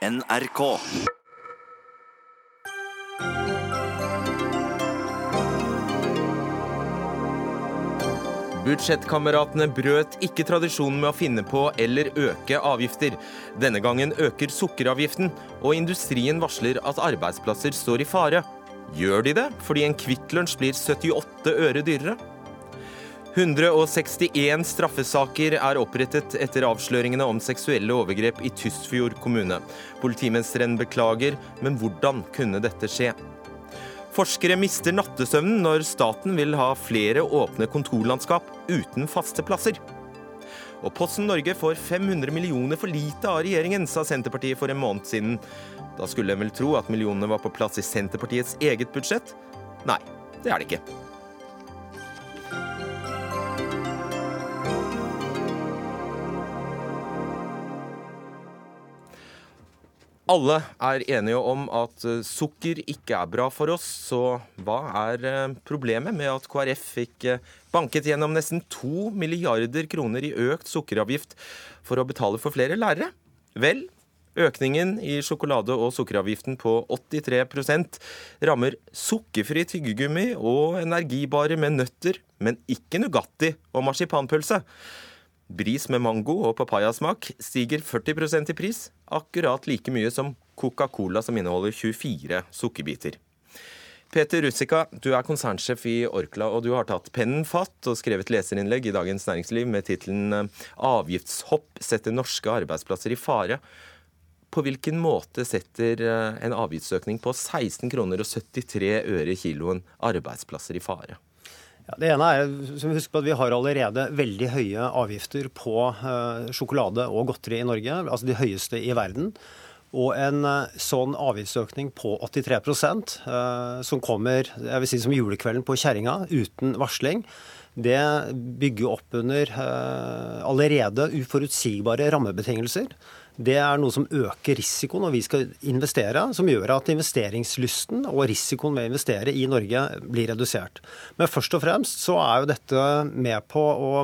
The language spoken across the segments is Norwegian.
NRK. Budsjettkameratene brøt ikke tradisjonen med å finne på eller øke avgifter. Denne gangen øker sukkeravgiften, og industrien varsler at arbeidsplasser står i fare. Gjør de det fordi en Kvikk blir 78 øre dyrere? 161 straffesaker er opprettet etter avsløringene om seksuelle overgrep i Tysfjord kommune. Politimesteren beklager, men hvordan kunne dette skje? Forskere mister nattesøvnen når staten vil ha flere åpne kontorlandskap uten faste plasser. Og Posten Norge får 500 millioner for lite av regjeringen, sa Senterpartiet for en måned siden. Da skulle en vel tro at millionene var på plass i Senterpartiets eget budsjett? Nei, det er det ikke. Alle er enige om at eh, sukker ikke er bra for oss, så hva er eh, problemet med at KrF fikk eh, banket gjennom nesten to milliarder kroner i økt sukkeravgift for å betale for flere lærere? Vel, økningen i sjokolade- og sukkeravgiften på 83% rammer sukkerfri tyggegummi og energibarer med nøtter, men ikke Nugatti og marsipanpølse. Bris med mango og papayasmak stiger 40% i pris, akkurat like mye som Coca-Cola, som inneholder 24 sukkerbiter. Peter Russika, du er konsernsjef i Orkla, og du har tatt pennen fatt og skrevet leserinnlegg i Dagens Næringsliv med tittelen 'Avgiftshopp setter norske arbeidsplasser i fare'. På hvilken måte setter eh, en avgiftsøkning på 16 kroner og 73 øre kiloen arbeidsplasser i fare? Ja, det ene er som husk på at Vi har allerede veldig høye avgifter på uh, sjokolade og godteri i Norge. altså De høyeste i verden. Og en uh, sånn avgiftsøkning på 83 uh, som kommer jeg vil si som julekvelden på kjerringa uten varsling, det bygger opp under allerede uforutsigbare rammebetingelser det er noe som øker risikoen når vi skal investere, som gjør at investeringslysten og risikoen med å investere i Norge blir redusert. Men først og fremst så er jo dette med på å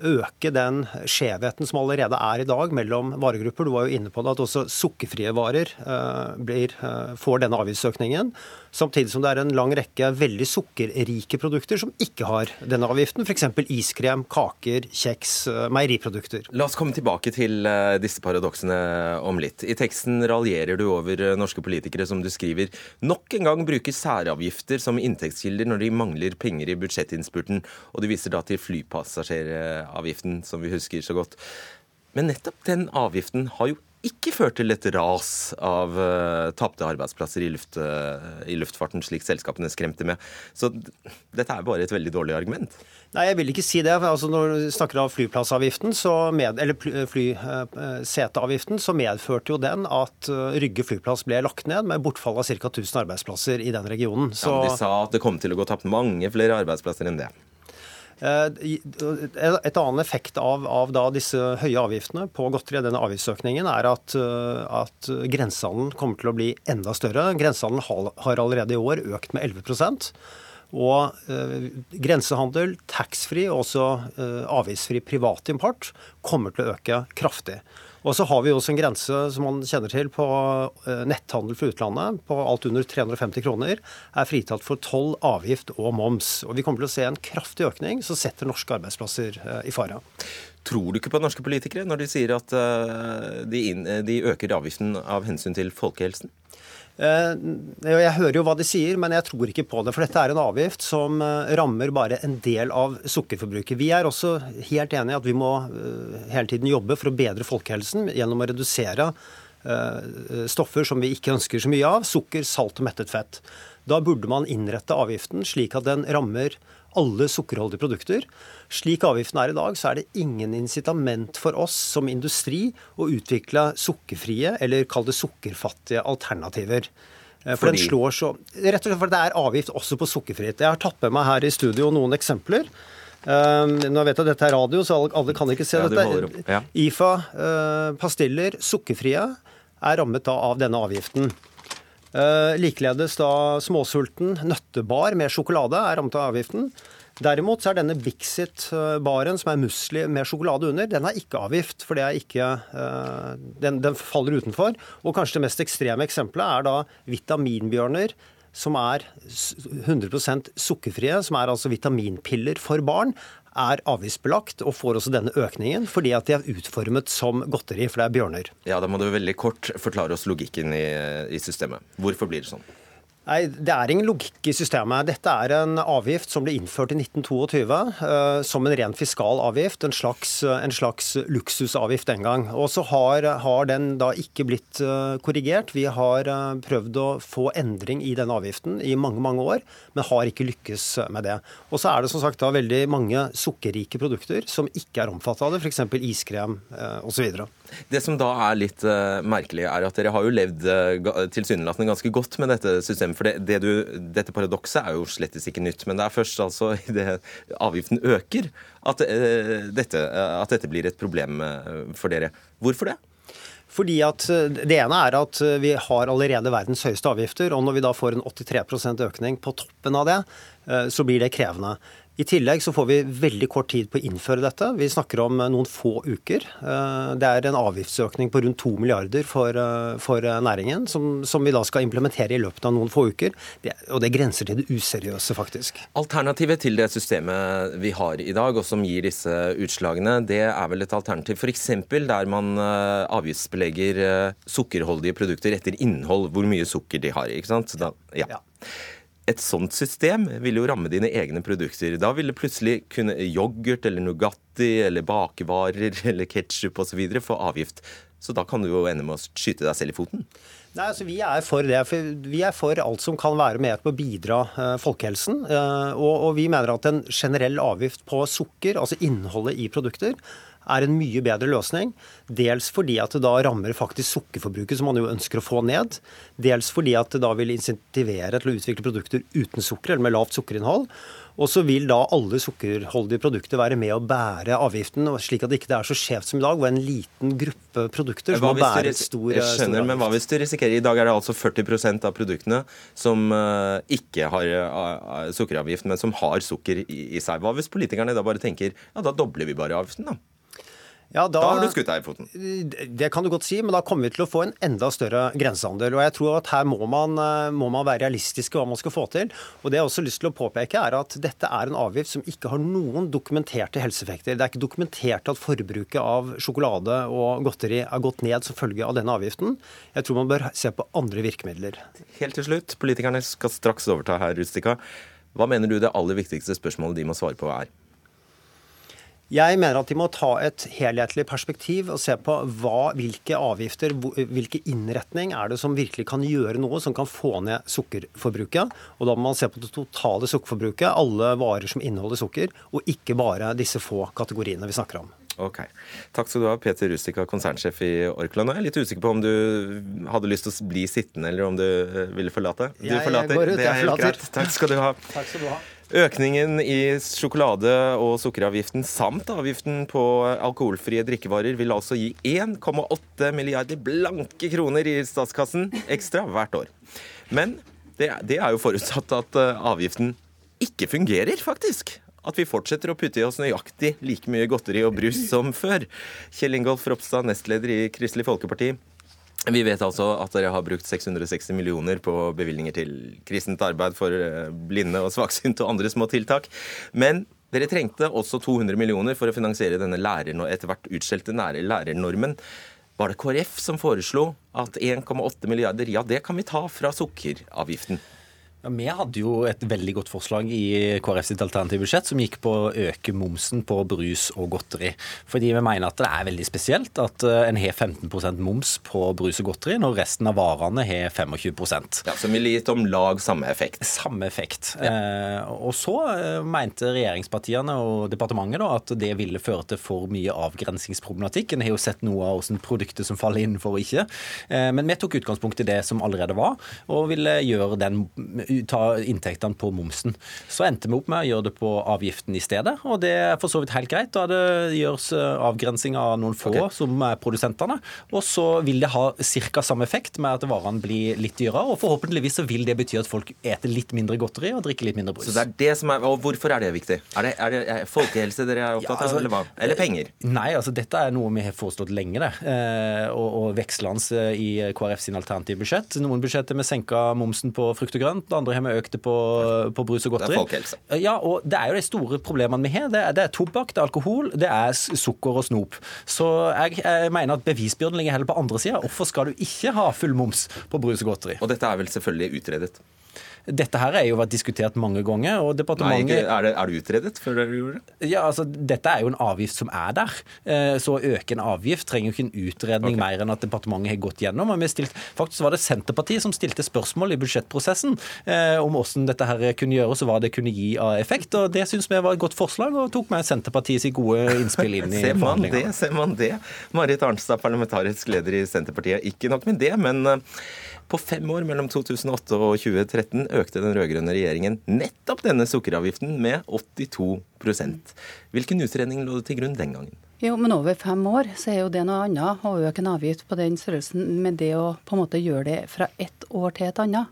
øke den skjevheten som allerede er i dag mellom varegrupper. Du var jo inne på det at også sukkerfrie varer uh, blir, uh, får denne avgiftsøkningen. Samtidig som det er en lang rekke veldig sukkerrike produkter som ikke har denne avgiften. F.eks. iskrem, kaker, kjeks, eh, meieriprodukter. La oss komme tilbake til eh, disse paradoksene om litt. I teksten raljerer du over eh, norske politikere som du skriver nok en gang bruker særavgifter som inntektskilder når de mangler penger i budsjettinnspurten, og du viser da til flypassasjeravgiften, som vi husker så godt. Men nettopp den avgiften har jo ikke ført til et ras av uh, tapte arbeidsplasser i, luft, uh, i, luftfarten, slik selskapene skremte med. Så dette er bare et veldig dårlig argument. Nei, jeg vil ikke si det. Altså, når du snakker om flyplassavgiften, med, eller flyseteavgiften, så medførte jo den at Rygge flyplass ble lagt ned med bortfall av ca. 1000 arbeidsplasser i den regionen. Så... Ja, men De sa at det kom til å gå tapt mange flere arbeidsplasser enn det. Eh, et annet effekt av, av disse høye avgiftene på godteri, denne avgiftsøkningen, er at, eh, at grensehandelen kommer til å bli enda større. Grensehandelen har allerede i år økt med 11 og eh, grensehandel, taxfree og også eh, avgiftsfri privatimport kommer til å øke kraftig. Og så har vi også en grense som man kjenner til på eh, netthandel for utlandet. På alt under 350 kroner er fritatt for toll, avgift og moms. Og vi kommer til å se en kraftig økning som setter norske arbeidsplasser eh, i fare. Tror du ikke på norske politikere når de sier at eh, de, de øker avgiften av hensyn til folkehelsen? Eh, jeg hører jo hva de sier, men jeg tror ikke på det. For dette er en avgift som eh, rammer bare en del av sukkerforbruket. Vi er også helt enig i at vi må eh, hele tiden jobbe for å bedre folkehelsen gjennom å redusere stoffer som vi ikke ønsker så mye av. Sukker, salt og mettet fett. Da burde man innrette avgiften slik at den rammer alle sukkerholdige produkter. Slik avgiften er i dag, så er det ingen incitament for oss som industri å utvikle sukkerfrie, eller kall det sukkerfattige, alternativer. Eh, for Fordi? den slår så Rett og slett fordi det er avgift også på sukkerfritt. Jeg har tatt med meg her i studio noen eksempler. Um, nå vet jeg at dette er radio, så alle, alle kan ikke se ja, dette. Ja. IFA uh, pastiller, sukkerfrie, er rammet av denne avgiften. Uh, likeledes da småsulten nøttebar med sjokolade er rammet av avgiften. Derimot så er denne Bixit-baren, som er musli med sjokolade under, den har ikke avgift. For det er ikke uh, den, den, faller utenfor. Og kanskje det mest ekstreme eksempelet er da vitaminbjørner. Som er 100% sukkerfrie, som er altså vitaminpiller for barn, er avgiftsbelagt og får også denne økningen fordi at de er utformet som godteri, for det er bjørner. Ja, Da må du veldig kort forklare oss logikken i, i systemet. Hvorfor blir det sånn? Nei, Det er ingen logikk i systemet. Dette er en avgift som ble innført i 1922 uh, som en ren fiskal avgift. En slags, en slags luksusavgift den gang. Og så har, har, den da ikke blitt uh, korrigert. Vi har uh, prøvd å få endring i denne avgiften i mange mange år, men har ikke lykkes med det. Og så er det som sagt da veldig mange sukkerrike produkter som ikke er omfattet av det, f.eks. iskrem uh, osv. Det som da er litt uh, merkelig, er at dere har jo levd uh, tilsynelatende ganske godt med dette systemet. For det, det du, dette paradokset er jo slettes ikke nytt. Men det er først altså idet avgiften øker, at, uh, dette, at dette blir et problem for dere. Hvorfor det? Fordi at Det ene er at vi har allerede verdens høyeste avgifter. og Når vi da får en 83% økning på toppen av det, så blir det krevende. I tillegg så får vi veldig kort tid på å innføre dette. Vi snakker om eh, noen få uker. Eh, det er en avgiftsøkning på rundt 2 milliarder for, eh, for næringen, som, som, vi da skal implementere i løpet av noen få uker. Det, og det grenser til det useriøse, faktisk. Alternativet til det systemet vi har i dag, og som gir disse utslagene, det er vel et alternativ f.eks. der man avgiftsbelegger sukkerholdige produkter etter innhold, hvor mye sukker de har. ikke sant? Da, ja. ja et sånt system vil jo ramme dine egne produkter. Da ville plutselig kunne yoghurt eller Nugatti eller bakevarer eller ketsjup osv. få avgift. Så da kan du jo ende med å skyte deg selv i foten. Nei, altså Vi er for det. Vi er for alt som kan være med på å bidra eh, folkehelsen. Eh, og, og vi mener at en generell avgift på sukker, altså innholdet i produkter, er en mye bedre løsning. Dels fordi at det da rammer faktisk sukkerforbruket, som man jo ønsker å få ned. Dels fordi at det da vil insentivere til å utvikle produkter uten sukker, eller med lavt sukkerinnhold. Og så vil da alle sukkerholdige produkter være med å bære avgiften, slik at det ikke er så skjevt som i dag, hvor en liten gruppe produkter som må bære et stor, Jeg skjønner, men hva hvis du risikerer I dag er det altså 40% av produktene som uh, ikke har uh, sukkeravgift, men som har sukker i, i, seg. Hva hvis politikerne da bare tenker ja, da dobler vi bare avgiften, da? Ja, da, da, har du skutt deg i foten. Det kan du godt si, men da kommer vi til å få en enda større grensehandel. Og jeg tror at her må man, eh, må man være realistiske hva man skal få til. Og det jeg også har lyst til å påpeke, er at dette er en avgift som ikke har noen dokumenterte helseeffekter. Det er ikke dokumentert at forbruket av sjokolade og godteri er gått ned som følge av denne avgiften. Jeg tror man bør se på andre virkemidler. Helt til slutt, politikerne skal straks overta her, Rustika. Hva mener du det aller viktigste spørsmålet de må svare på er? Jeg mener at de må ta et helhetlig perspektiv og se på hva, hvilke avgifter, hvilke innretning er det som virkelig kan gjøre noe som kan få ned sukkerforbruket. Og da må man se på det totale sukkerforbruket, alle varer som inneholder sukker, og ikke bare disse få kategoriene vi snakker om. Ok. Takk skal du ha, Peter Rustica, konsernsjef i Orkla. Nå er jeg litt usikker på om du hadde lyst til å bli sittende, eller om du eh, ville forlate. Du jeg, forlater. Jeg ut, det er helt greit. Takk skal du ha. Takk skal du ha. Økningen i sjokolade- og sukkeravgiften samt avgiften på alkoholfrie drikkevarer vil altså gi 1,8 milliarder blanke kroner i statskassen ekstra hvert år. Men det, er jo forutsatt at eh, avgiften ikke fungerer, faktisk at vi fortsetter å putte i oss nøyaktig like mye godteri og brus som før. Kjell Ingolf Ropstad, nestleder i Kristelig Folkeparti. Vi vet altså at dere har brukt 660 millioner på bevilgninger til kristent arbeid for eh, blinde og svaksynte og andre små tiltak. Men dere trengte også 200 millioner for å finansiere denne læreren og etter hvert utskjelte lærernormen. Var det KrF som foreslo at 1,8 milliarder, ja det kan vi ta fra sukkeravgiften? Ja, Vi hadde jo et veldig godt forslag i KrF sitt alternative budsjett som gikk på å øke momsen på brus og godteri. Fordi vi mener at det er veldig spesielt at eh, en har 15% moms på brus og godteri, når resten av varene har 25% Ja, Som ville gitt om lag samme effekt? Samme effekt. Ja. Eh, og så eh, mente regjeringspartiene og departementet da, at det ville føre til for mye avgrensingsproblematikk. En har jo sett noe av hvordan produkter som faller innenfor og ikke. Eh, men vi tok utgangspunkt i det som allerede var, og ville gjøre den ta inntektene på momsen. Så endte vi opp med å gjøre det på avgiften i stedet, og det er for så vidt helt greit. Da det gjøres eh, avgrensing av noen få okay. som er produsentene. Og så vil det ha ca. samme effekt med at varene blir litt dyrere, og forhåpentligvis så vil det bety at folk eter litt mindre godteri og drikker litt mindre brus. Så det er det som er, og Hvorfor er det viktig? Er det, er det er folkehelse dere er opptatt av, ja, altså, eller hva? Eller penger? Nei, altså dette er noe vi har foreslått lenge, det. Eh, og, og vekslende i KrF sin alternative budsjett. Noen budsjetter vi senka momsen på frukt og grønt, andre har vi økt det på, på brus og godteri. Det er folkehelse. Ja, og det er jo de store problemene vi har. Det er, det er tobakk, det er alkohol, det er sukker og snop. Så jeg, jeg mener at bevisbyrden ligger heller på andre sida. Hvorfor skal du ikke ha full moms på brus og godteri? Og dette er vel selvfølgelig utredet? Dette her er jo vært diskutert mange ganger. og departementet... Nei, er, det, er, det, utredet før dere gjorde det? Ja, altså, Dette er jo en avgift som er der. Eh, så å øke en avgift trenger jo ikke en utredning okay. mer enn at departementet har gått gjennom. og vi stilt, Faktisk var det Senterpartiet som stilte spørsmål i budsjettprosessen eh, om hvordan dette her kunne gjøres og hva det kunne gi av effekt. og Det syns vi var et godt forslag, og tok med Senterpartiets gode innspill inn i forhandlingene. Ser man det? Marit Arnstad, parlamentarisk leder i Senterpartiet. Ikke nok med det, men eh, på fem år, mellom 2008 og 2013, økte den rød-grønne regjeringen nettopp denne sukkeravgiften med 82% Hvilken utredning lå det til grunn den gangen? Jo, men over fem år så er jo det noe annet å øke en avgift på den størrelsen med det å på en måte gjøre det fra ett år til et annet.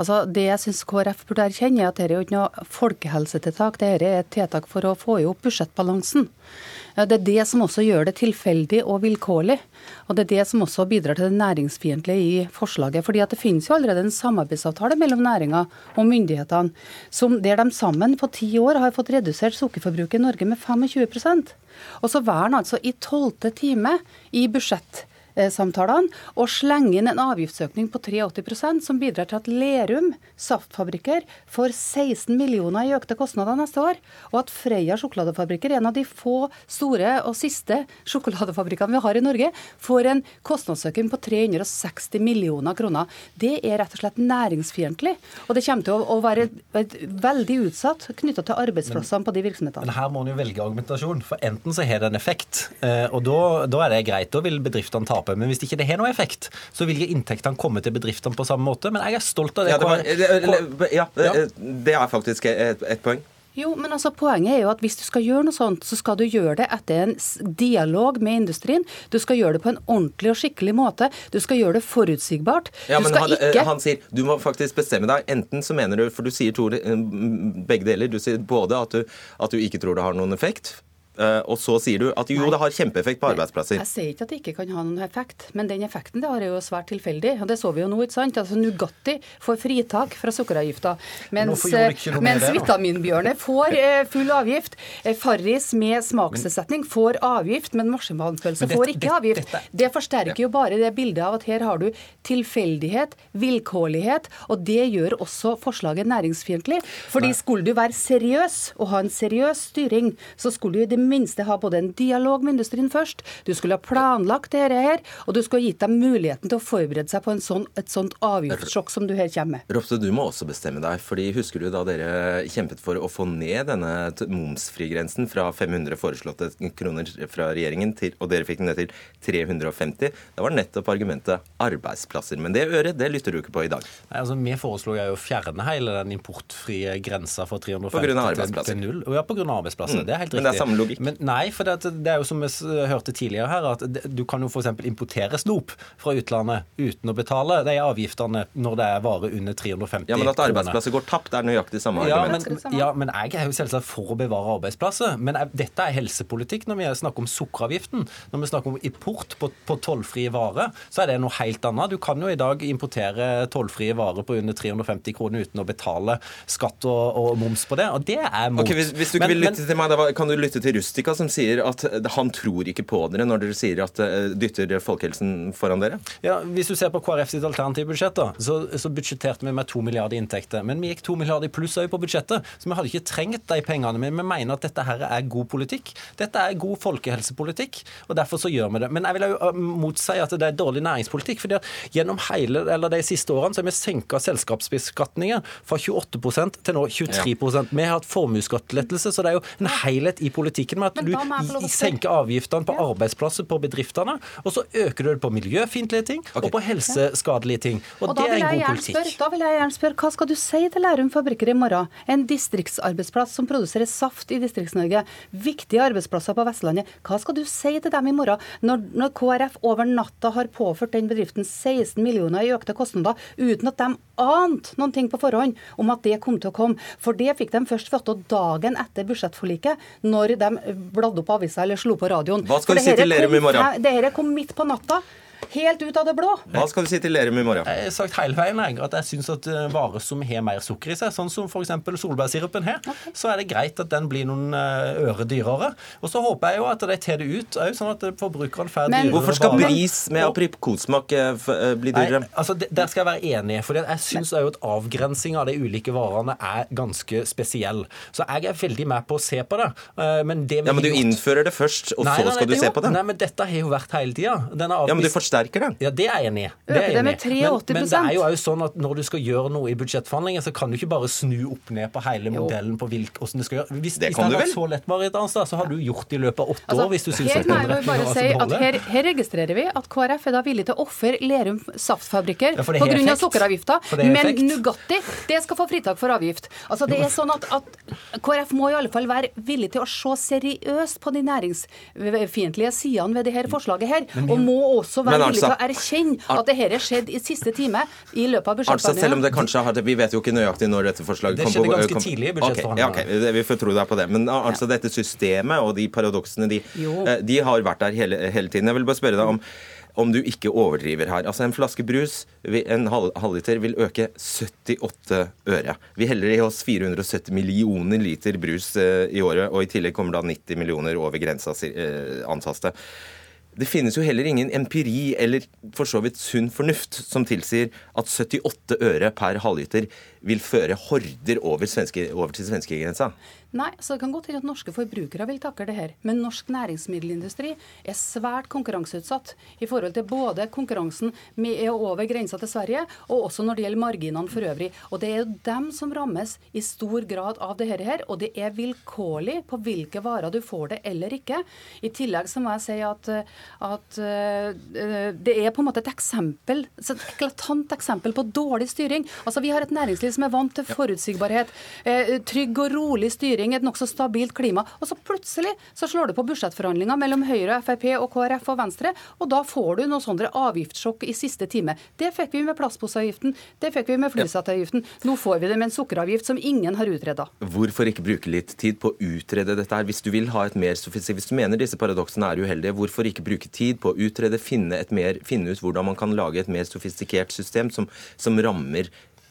Altså, Det jeg syns KrF burde erkjenne, er at dette er jo ikke noe folkehelsetiltak. Dette er et tiltak for å få i opp budsjettbalansen. Det er det som også gjør det tilfeldig og vilkårlig. Og det er det som også bidrar til det næringsfiendtlige i forslaget. fordi at det finnes jo allerede en samarbeidsavtale mellom næringa og myndighetene som der de sammen på ti år har fått redusert sukkerforbruket i Norge med 25% Og så velger han altså i tolvte time i budsjett samtalene og slenge inn en avgiftsøkning på 83% som bidrar til at Lerum saftfabrikker får 16 millioner i økte kostnader neste år, og at Freia sjokoladefabrikker, en av de få store og siste sjokoladefabrikkene vi har i Norge, får en kostnadsøkning på 360 millioner kroner. Det er rett og slett næringsfiendtlig, og det kommer til å være veldig utsatt knytta til arbeidsplassene på de virksomhetene. Men her må en jo velge argumentasjon, for enten så har det en effekt, eh, og da, da er det greit. Da vil bedriftene tape tape. Men hvis ikke det har noe effekt, så vil ikke inntektene komme til bedriftene på samme måte. Men jeg er stolt av det. Ja, det, var, ja, det er faktisk et, et poeng. Jo, men altså Poenget er jo at hvis du skal gjøre noe sånt, så skal du gjøre det etter en dialog med industrien. Du skal gjøre det på en ordentlig og skikkelig måte. Du skal gjøre det forutsigbart. Ja, men han, ikke... han, sier du må faktisk bestemme deg. Enten så mener du, for du sier to, begge deler. Du sier både at du, at du ikke tror det har noen effekt Eh, og så sier du at jo, det har kjempeeffekt på arbeidsplasser. Jeg sier ikke at det ikke kan ha noen effekt, men den effekten det har jo svært tilfeldig. og Det så vi jo nå, ikke sant. Altså Nugatti får fritak fra sukkeravgifta, mens, mens Vitaminbjørnet får eh, full avgift. Eh, Farris med smakstilsetning får avgift, men marsipanpølse får ikke avgift. Dette, det forsterker jo bare det bildet av at her har du tilfeldighet, vilkårlighet, og det gjør også forslaget næringsfiendtlig. Fordi skulle du være seriøs og ha en seriøs styring, så skulle du i det minste ha både en dialog med industrien først, du skulle ha planlagt dette her, og du skulle ha gitt dem muligheten til å forberede seg på sånn, et sånt avgiftssjokk som du her kommer med. Ropstad, du må også bestemme deg. fordi Husker du da dere kjempet for å få ned denne momsfrigrensen fra 500 foreslåtte kroner fra regjeringen, til, og dere fikk den ned til 350? Da var nettopp argumentet arbeidsplasser. Men det øret det lytter du ikke på i dag. Nei, altså Vi foreslo jo å fjerne hele den importfrie grensa fra 350 til, til null. Ja, pga. arbeidsplasser. Mm. Det er helt riktig. Men det er samme logikk. Men nei, for det, det, er jo som vi hørte tidligere her, at du kan jo f.eks. importere snop fra utlandet uten å betale de avgiftene når det er varer under 350 kroner. Ja, Men at arbeidsplasser går tapt, er nøyaktig samme ja, argument. Men, ja, men jeg er jo selvsagt for å bevare arbeidsplasser. Men jeg, dette er helsepolitikk når vi snakker om sukkeravgiften. Når vi snakker om import på, på tollfrie varer, så er det noe helt annet. Du kan jo i dag importere tollfrie varer på under 350 kroner uten å betale skatt og, og moms på det, og det er mot. Okay, hvis, hvis, du ikke men, vil lytte men, til meg, da kan du lytte til Rustica, som sier at han tror ikke på dere når dere sier at uh, dytter folkehelsen foran dere? Ja, Hvis du ser på KrF sitt alternative budsjett, da, så, så budsjetterte vi med to milliarder i inntekter. Men vi gikk to milliarder i pluss på budsjettet, så vi hadde ikke trengt de pengene. Men vi mener at dette her er god politikk. Dette er god folkehelsepolitikk, og derfor så gjør vi det. Men jeg vil jo eh, motsi at det er dårlig næringspolitikk. fordi at gjennom hele, eller de siste årene så har vi senka selskapsbeskatningen fra 28% til nå 23 ja. Vi har hatt formuesskattelettelse, så det er jo en helhet i politikken politikken med at du senker avgiftene på arbeidsplasser på bedriftene, og så øker du det på miljøfiendtlige ting og på helseskadelige ting. Og, Og det er en god politikk. Spør, da vil jeg gjerne spørre, hva skal du si til Lærum fabrikker i morgen? En distriktsarbeidsplass som produserer saft i Distrikts-Norge. Viktige arbeidsplasser på Vestlandet. Hva skal du si til dem i morgen, når, når KrF over natta har påført den bedriften 16 millioner i økte kostnader, uten at de ante noen ting på forhånd om at det kom til å komme? For det fikk de først vite dagen etter budsjettforliket, når de bladde opp avisa eller slo på radioen. Hva skal du si til Lerum i morgen? Dette kom midt på natta. Helt ut av det blå. Hva skal du si til Lerum i morgen? Jeg har sagt hele veien jeg, at jeg syns at eh, varer som har mer sukker i seg, sånn som f.eks. solbærsirupen her, så er det greit at den blir noen eh, øre dyrere. Og så håper jeg jo at de tar det ut òg, sånn at forbrukerne får Men- dyrere Hvorfor skal varer. bris med aprikotsmak eh, bli dyrere? Nei, altså Der skal jeg være enig. For jeg syns òg at avgrensing av de ulike varene er ganske spesiell. Så jeg er veldig med på å se på det. Men det Ja, men du gjort- innfører det først, og Nei, så nei, nei, skal du det se jo- på det? Nei, men dette har jo vært hele tida. Ja, men du forsterker det. Ja, det er jeg enig i. Øker er det med enig i. men, 83%? men det er jo også sånn at når du skal gjøre noe i budsjettforhandlinger, så kan du ikke bare snu opp ned på hele modellen på hvilk, hvordan det skal gjøre. Hvis Det hvis det du hadde vært så lett, Marit Arnstad, så har du gjort det i løpet av åtte Altså, år. hvis du synes her at det bare si at her, her registrerer vi at KrF er da villig til å ofre Lerum saftfabrikker Ja, pga. sukkeravgifta, men effekt. Nugatti det skal få fritak for avgift. Altså det er sånn at, at KrF må i alle fall være villig til å se seriøst på de næringsfiendtlige sidene ved det her forslaget her, og må også være villig til altså- å erkjenne at det skjedde er i siste time i løpet av Altså, selv om det kanskje har Vi vet jo ikke nøyaktig når dette forslaget Det kom skjedde ganske kom- tidlig i budsjettforhandlingene. Okay, ja, okay, Vi får tro deg på det. Men altså, dette systemet og de paradoksene, de, eh, de har vært der hele, hele tiden. Jeg vil bare spørre deg om om du ikke overdriver her. Altså En flaske brus, en halv- halvliter, vil øke 78 øre. Vi heller i oss 470 millioner liter brus eh, i året, og i tillegg kommer da 90 millioner over grensa, eh, antas det. Det finnes jo heller ingen empiri eller for så vidt sunn fornuft som tilsier at 78 øre per halvliter vil føre horder over, svenske, over til svenskegrensa. Nei, så det kan godt hende at norske forbrukere vil takle det her. Men norsk næringsmiddelindustri er svært konkurranseutsatt i forhold til både konkurransen med over grensa til Sverige, og også når det gjelder marginene for øvrig. Og det er jo dem som rammes i stor grad av det her, og det er vilkårlig på hvilke varer du får det eller ikke. I tillegg så må jeg si at, at eh, det er på en måte et eksempel, et eklatant eksempel på dårlig styring. Altså Vi har et næringsliv som er vant til forutsigbarhet, eh, trygg og rolig styring, et nokså stabilt klima. Og så plutselig så slår det på budsjettforhandlinger mellom Høyre, Frp og KrF og Venstre, og da får du noe sånne avgiftssjokk i siste time. Det fikk vi med plastposeavgiften, det fikk vi med flyseteavgiften. Nå får vi det med en sukkeravgift som ingen har utreda. Hvorfor ikke bruke litt tid på å utrede dette her? Hvis du vil ha et mer sofistikert, hvis du mener disse paradoksene er uheldige, hvorfor ikke bruke tid på å utrede, finne, mer, finne ut hvordan man kan lage et mer sofistikert system som, som rammer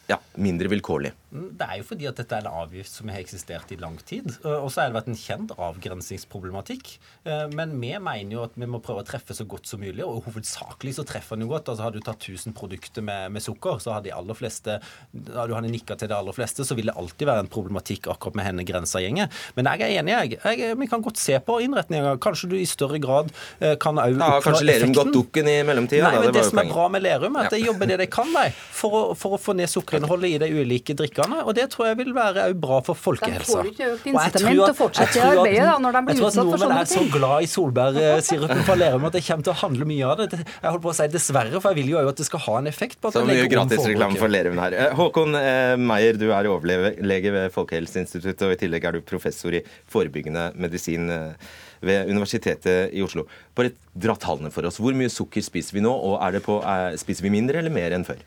ja, mindre vilkårlig? Det er jo fordi at dette er en avgift som har eksistert i lang tid. Og så har det vært en kjent avgrensingsproblematikk. Eh, Men vi mener jo at vi må prøve å treffe så godt som mulig, og hovedsakelig så treffer den jo godt. Altså Hadde du tatt 1000 produkter med, med sukker, så hadde de aller fleste Hadde du hadde nikka til de aller fleste, så vil det alltid være en problematikk akkurat med henne grensa gjenger. Men jeg er enig, jeg. jeg. Vi kan godt se på innretninga. Kanskje du i større grad eh, kan òg Ja, kanskje Lerum gått dukken i mellomtida? Nei, men det det som er bra med Lerum, er at de jobber det de kan de, for, for å få ned sukkerinnholdet i de ulike drikkene. Og det tror jeg vil være bra for folkehelsa. De får ikke økt Og jeg incitament til å fortsette jeg tror i arbeidet da, når de blir Jeg tror at nordmenn er så glad i solbærsirupen fra Lerum at det kommer til å handle mye av det. Jeg holdt på å si dessverre, for jeg vil jo òg at det skal ha en effekt. på at Så mye gratisreklame for Lerum her. Eh, Håkon eh, Meyer, du er overlege ved Folkehelseinstituttet, og i tillegg er du professor i forebyggende medisin eh, ved Universitetet i Oslo. Bare dra tallene for oss. Hvor mye sukker spiser vi nå, og er det på, er, spiser vi mindre eller mer enn før?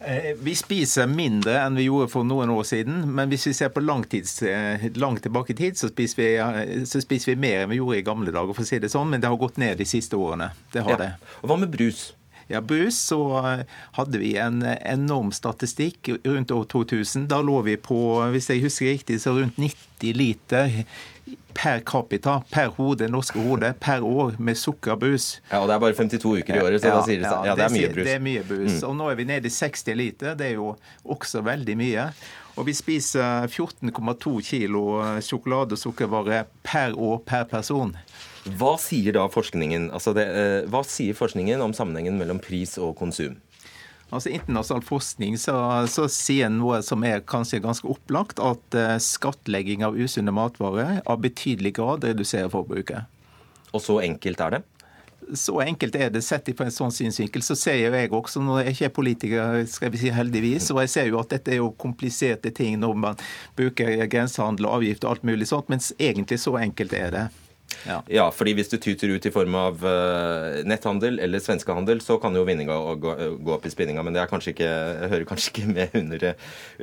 Eh, Vi spiser mindre enn vi gjorde for noen år siden, men hvis vi ser på eh, langt tilbake i tid, så spiser, vi, eh, så spiser vi mer enn vi gjorde i gamle dager, for å si det sånn, men det har gått ned de siste årene. Det har det. Og hva med brus? Ja, brus så eh, hadde vi en eh, enorm statistikk rundt år 2000. Da lå vi på, hvis jeg husker riktig, så rundt 90 liter per capita, per hode, norske hode, per år med sukkerbrus. Ja, og det er bare 52 uker i året, så da sier det seg Ja, det er mye brus. Mm. Det er mye brus. Og nå er vi nede i 60 liter. Det er jo også veldig mye. Og vi spiser 14,2 kilo sjokolade- og sukkervare per år per person. Hva sier da forskningen altså det, eh, Hva sier forskningen om sammenhengen mellom pris og konsum? Altså Internasjonal forskning så, så sier noe som er kanskje ganske opplagt, at uh, skattlegging av usunne matvarer av betydelig grad reduserer forbruket. Og så enkelt er det? Så enkelt er det. Sett på en sånn synsvinkel så ser jo jeg også, når jeg ikke er politiker, skal vi si heldigvis, og jeg ser jo at dette er jo kompliserte ting når man bruker grensehandel og avgift og alt mulig sånt, mens egentlig så enkelt er det. Ja. ja. fordi hvis det tyter ut i form av uh, netthandel eller svenskehandel, så kan jo vinninga gå, gå, opp i spinninga. Men det er kanskje ikke, hører kanskje ikke med under,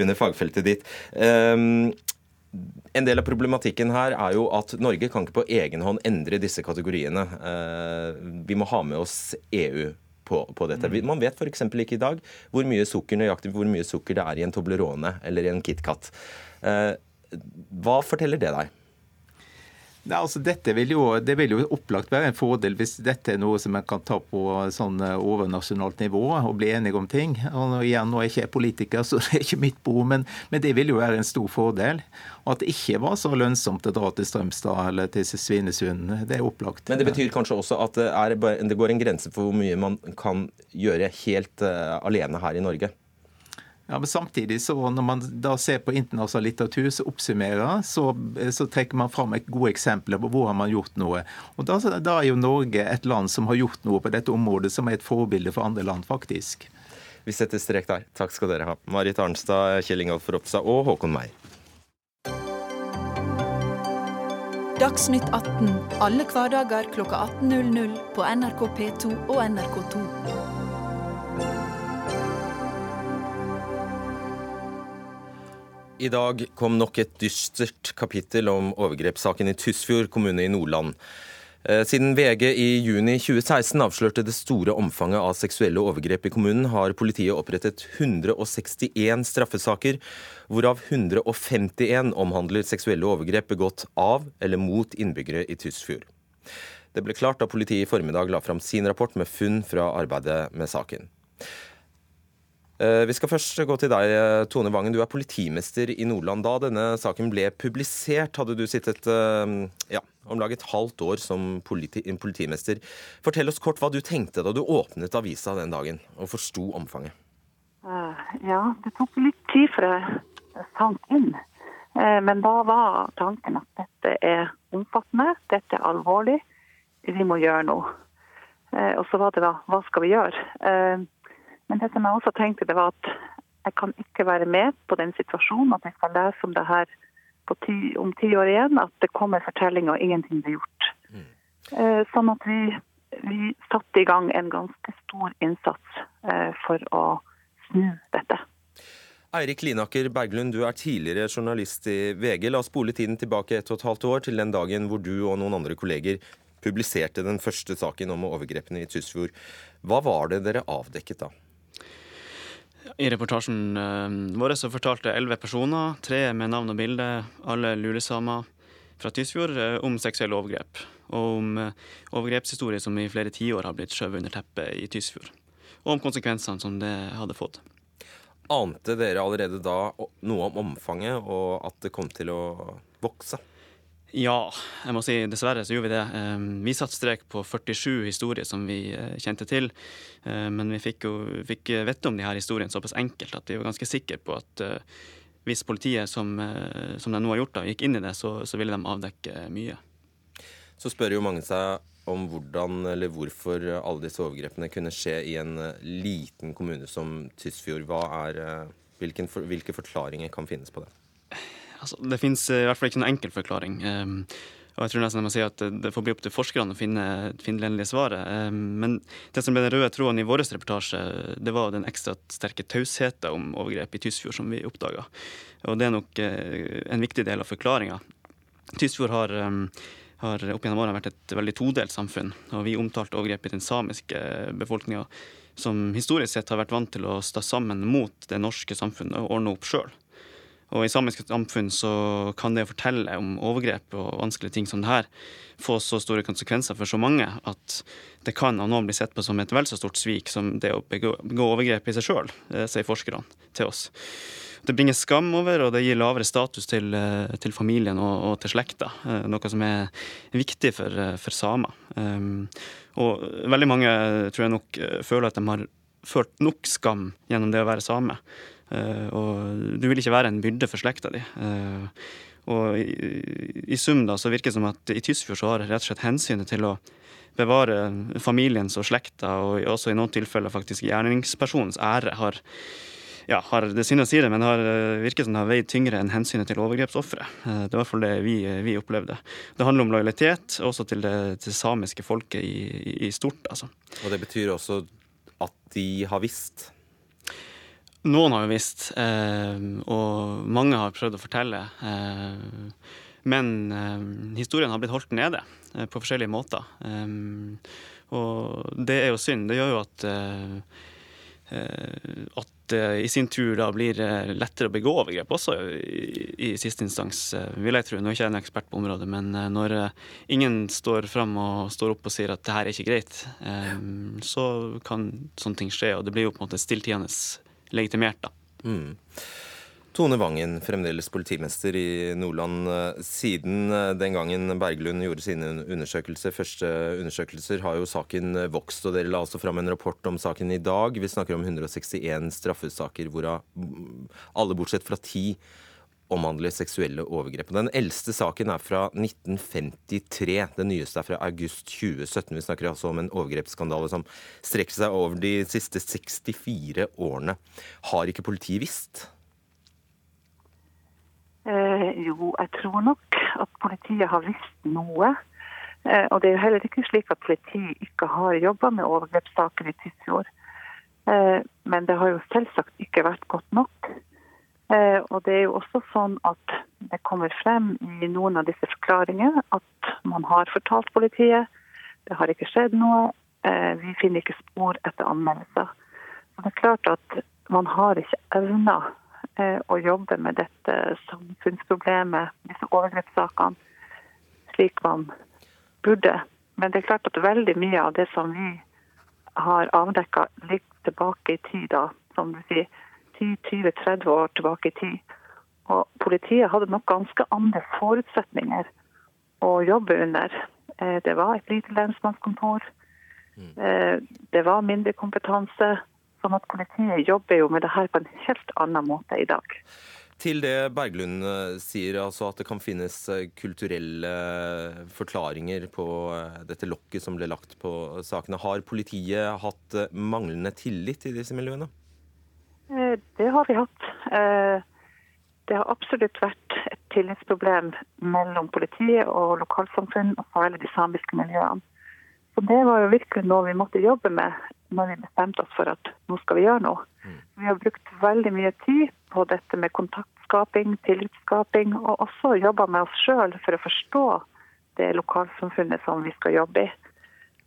under fagfeltet ditt. Um, en del av problematikken her er jo at Norge kan ikke på egen hånd endre disse kategoriene. Vi må ha med oss EU på, på dette. Mm. Man vet f.eks. ikke i dag hvor mye sukker nøyaktig hvor mye sukker det er i en Toblerone eller i en KitKat. Hva forteller det deg? Nei, altså dette vil jo, Det vil jo opplagt være en fordel hvis dette er noe som en kan ta på sånn eh, overnasjonalt nivå og bli enige om ting. Og igjen, Nå er jeg ikke politiker, så det er ikke mitt behov, men, men, det vil jo være en stor fordel. Og at det ikke var så lønnsomt å dra til Strømstad eller til Svinesund, det er opplagt. Men det betyr kanskje også at det, er, det går en grense for hvor mye man kan gjøre helt uh, alene her i Norge? Ja, men Samtidig, så når man da ser på internasjonal litteratur så oppsummerer, så, så, trekker man fram et gode eksempler på hvor har man gjort noe. Og da, da, er jo Norge et land som har gjort noe på dette området, som er et forbilde for andre land, faktisk. Vi setter strek der. Takk skal dere ha. Marit Arnstad, Kjell Ingolf Ropstad og Håkon Meyer. Dagsnytt 18 alle hverdager kl 18.00 på NRK P2 og NRK2. I dag kom nok et dystert kapittel om overgrepssaken i Tysfjord kommune i Nordland. Eh, siden VG i juni 2016 avslørte det store omfanget av seksuelle overgrep i kommunen, har politiet opprettet 161 straffesaker, hvorav 151 omhandler seksuelle overgrep begått av eller mot innbyggere i Tysfjord. Det ble klart da politiet i formiddag la fram sin rapport med funn fra arbeidet med saken. Eh, vi skal først gå til deg, eh, Tone Vangen. Du er politimester i Nordland. Da denne saken ble publisert, hadde du sittet eh, ja, om lag et halvt år som politi politimester. Fortell oss kort hva du tenkte da du åpnet avisa den dagen og forsto omfanget. Ja, det tok litt tid før jeg sank inn. Men da var tanken at dette er omfattende, dette er alvorlig, vi må gjøre noe. Og så var det da hva skal vi gjøre? Men det som jeg også tenkte, det var at jeg kan ikke være med på den situasjonen at jeg skal lese om det her ti, om ti år igjen, at det kommer fortellinger og ingenting blir gjort. Mm. Eh, sånn at vi, vi, satte i gang en ganske stor innsats eh, for å snu dette. Eirik Linaker Berglund, du er tidligere journalist i VG. La oss spole tiden tilbake ett og et halvt år, til den dagen hvor du og noen andre kolleger publiserte den første saken om overgrepene i Tysfjord. Hva var det dere avdekket da? I reportasjen uh, vår så fortalte elleve personer, tre med navn og bilde, alle lulesamer fra Tysfjord, uh, om seksuelle overgrep. Og om uh, overgrepshistorier som i flere tiår har blitt skjøvet under teppet i Tysfjord. Og om konsekvensene som det hadde fått. Ante dere allerede da noe om omfanget, og at det kom til å vokse? Ja, jeg må si dessverre så gjorde vi det. Vi satte strek på 47 historier som vi eh, kjente til. Ehm, men vi fikk jo fikk vite om de her historiene såpass enkelt at vi var ganske sikre på at eh, hvis politiet, som, eh, som de nå har gjort, da, gikk inn i det, så, så ville de avdekke mye. Så spør jo mange seg om hvordan eller hvorfor alle disse overgrepene kunne skje i en liten kommune som Tysfjord. Er, hvilken, hvilke forklaringer kan finnes på det? Altså, det finnes i hvert fall ikke noen enkel forklaring. Um, og jeg tror nesten jeg må si at Det får bli opp til forskerne å finne, finne det endelige svaret. Um, men det som ble den røde tråden i vår reportasje, det var den ekstra sterke tausheten om overgrep i Tysfjord som vi oppdaga. Og det er nok uh, en viktig del av forklaringa. Tysfjord har um, har opp gjennom årene vært et veldig todelt samfunn. Og vi omtalte overgrep i den samiske befolkninga, som historisk sett har vært vant til å stå sammen mot det norske samfunnet og ordne opp sjøl. Og i samiske samfunn så kan det å fortelle om overgrep og vanskelige ting som det her få så store konsekvenser for så mange at det kan av noen bli sett på som et vel så stort svik som det å begå, overgrep i seg sjøl, eh, sier forskerne til oss. Det bringer skam over, og det gir lavere status til, eh, til familien og, og, til slekta. Eh, noe som er viktig for, for samer. Um, og veldig mange tror jeg nok føler at de har følt nok skam gjennom det å være same. Uh, og du vil ikke være en byrde for slekta di. Uh, og i, i, sum da så virker det som at i Tysfjord så har rett og slett hensynet til å bevare familiens og slekta, og også i noen tilfeller faktisk gjerningspersonens ære, har ja, har det synd å si det, men har eh, virket som det har veid tyngre enn hensynet til overgrepsofre. Eh, det var i hvert fall det vi, vi, opplevde. Det handler om lojalitet, også til det, til samiske folket i, i, stort. Altså. Og det betyr også at de har visst? Noen har jo visst, eh, og mange har prøvd å fortelle. Eh, men eh, historien har blitt holdt nede på forskjellige måter. og det er jo synd. Det gjør jo at at det i sin tur da blir lettere å begå overgrep også i, i siste instans, vil jeg tro. Nå er ikke jeg en ekspert på området, men når ingen står fram og står opp og sier at det her er ikke greit, så kan sånne ting skje, og det blir jo på en måte stilltiende legitimert, da. Mm. Tone Vangen, fremdeles politimester i Nordland. Siden den gangen Berglund gjorde sine undersøkelser, første undersøkelser, har jo saken vokst. og Dere la altså fram en rapport om saken i dag. Vi snakker om 161 straffesaker, hvorav alle bortsett fra ti omhandler seksuelle overgrep. Den eldste saken er fra 1953. Den nyeste er fra august 2017. Vi snakker altså om en overgrepsskandale som strekker seg over de siste 64 årene. Har ikke politiet visst? Eh, jo, jeg tror nok at politiet har visst noe. Eh, og det er jo heller ikke slik at politiet ikke har jobba med overgrepssaker i Tysfjord. Eh, men det har jo selvsagt ikke vært godt nok. Eh, og det er jo også sånn at det kommer frem i noen av disse forklaringene at man har fortalt politiet. Det har ikke skjedd noe. Eh, vi finner ikke spor etter anmeldelser. Men det er klart at man har ikke evna Eh, å jobbe med dette samfunnsproblemet, disse overgrepssakene, slik man burde. Men det er klart at veldig mye av det som vi har avdekka, ligger tilbake i tid, da, som du sier, 10-20-30 år tilbake i tid. Og politiet hadde nok ganske andre forutsetninger å jobbe under. Eh, det var et lite lensmannskontor. Mm. Eh, det var mindre kompetanse. Sånn at politiet jobber jo med det her på en helt annen måte i dag. Til det Berglund eh, sier, altså at det kan finnes kulturelle forklaringer på dette lokket som ble lagt på sakene. Har politiet hatt manglende tillit i disse miljøene? Det har vi hatt. Det har absolutt vært et tillitsproblem mellom politiet og lokalsamfunn, og særlig de samiske miljøene. Så Det var jo virkelig noe vi måtte jobbe med når vi bestemte oss for at nå skal vi gjøre noe. Mm. Vi har brukt veldig mye tid på dette med kontaktskaping, tillitsskaping, og også jobba med oss sjøl for å forstå det lokalsamfunnet som vi skal jobbe i.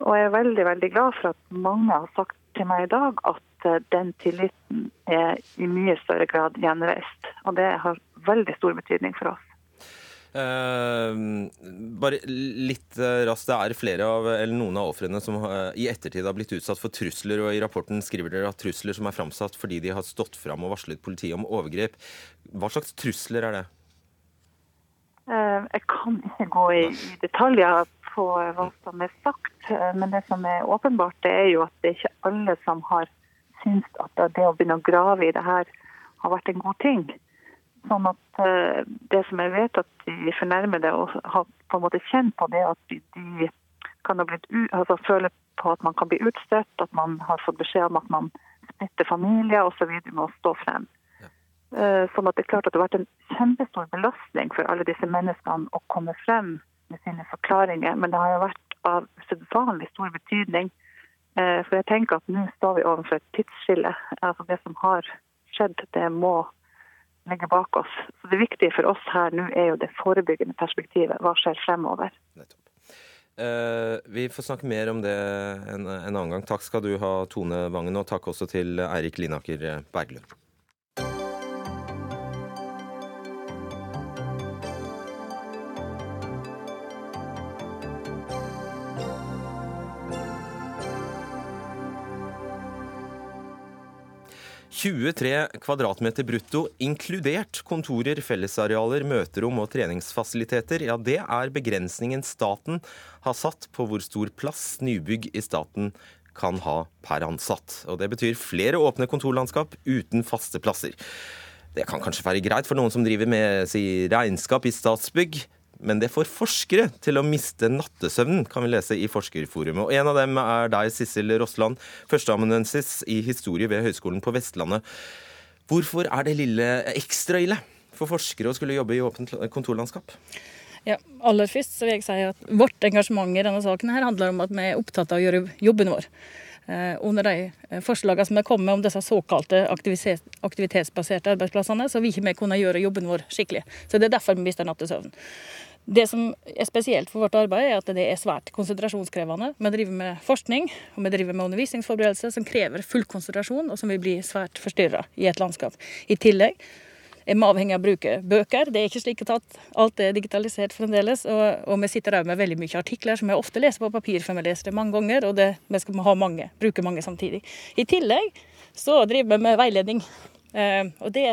Og jeg er veldig veldig glad for at mange har sagt til meg i dag at eh, den tilliten er i mye større grad gjenreist. Og det har veldig stor betydning for oss. Eh, bare litt uh, raskt. Det er flere av, eller noen av ofrene som uh, i ettertid har blitt utsatt for trusler. og I rapporten skriver dere at trusler som er framsatt fordi de har stått fram og varslet politiet om overgrep. Hva slags trusler er det? Jeg kan ikke gå i, i, detaljer på hva som er sagt. Men det som er åpenbart, det er jo at det er ikke alle som har syntes at det å begynne å grave i det her har vært en god ting. Sånn at uh, Det som jeg vet at de fornærmede har på en måte kjent på det at de, kan ha blitt altså føle på at man kan bli utstøtt, at man har fått beskjed om at man splitter familier osv. med å stå frem. Uh, sånn at det er klart at det har vært en kjempestor belastning for alle disse menneskene å komme frem med sine forklaringer. Men det har jo vært av usedvanlig stor betydning. Uh, for jeg tenker at nå står vi overfor et tidsskille. Altså Det som har skjedd, det må ligge bak oss. Så Det viktige for oss her nå er jo det forebyggende perspektivet. Hva skjer fremover? Uh, vi får snakke mer om det en, en, annen gang. Takk skal du ha, Tone Vangen, og takk også til Eirik Linaker Berglund. 23 kvadratmeter brutto, inkludert kontorer, fellesarealer, møterom og treningsfasiliteter. Ja, det er begrensningen staten har satt på hvor stor plass nybygg i staten kan ha per ansatt. Og det betyr flere åpne kontorlandskap uten faste plasser. Det kan kanskje være greit for noen som driver med si, regnskap i Statsbygg. Men det får forskere til å miste nattesøvnen, kan vi lese i Forskerforumet. Og En av dem er deg, Sissel Rossland, førsteamanuensis i historie ved Høgskolen på Vestlandet. Hvorfor er det lille ekstra ille for forskere å skulle jobbe i åpent kontorlandskap? Ja, aller først så vil jeg si at Vårt engasjement i denne saken her handler om at vi er opptatt av å gjøre jobben vår. Eh, under de eh, forslagene som er kommet om disse såkalte aktivitetsbaserte arbeidsplassene, så vil ikke vi kunne gjøre jobben vår skikkelig. Så Det er derfor vi mister nattesøvn. Det som er spesielt for vårt arbeid, er at det er svært konsentrasjonskrevende. Vi driver med forskning og vi driver med undervisningsforberedelse som krever full konsentrasjon, og som vil bli svært forstyrra i et landskap. I tillegg er vi avhengig av å bruke bøker. Det er ikke slik at alt er digitalisert fremdeles. Og, og vi sitter òg med veldig mye artikler som vi ofte leser på papir, for vi leser det mange ganger, og det, vi skal ha mange, bruke mange samtidig. I tillegg så driver vi med veiledning. Eh, og det,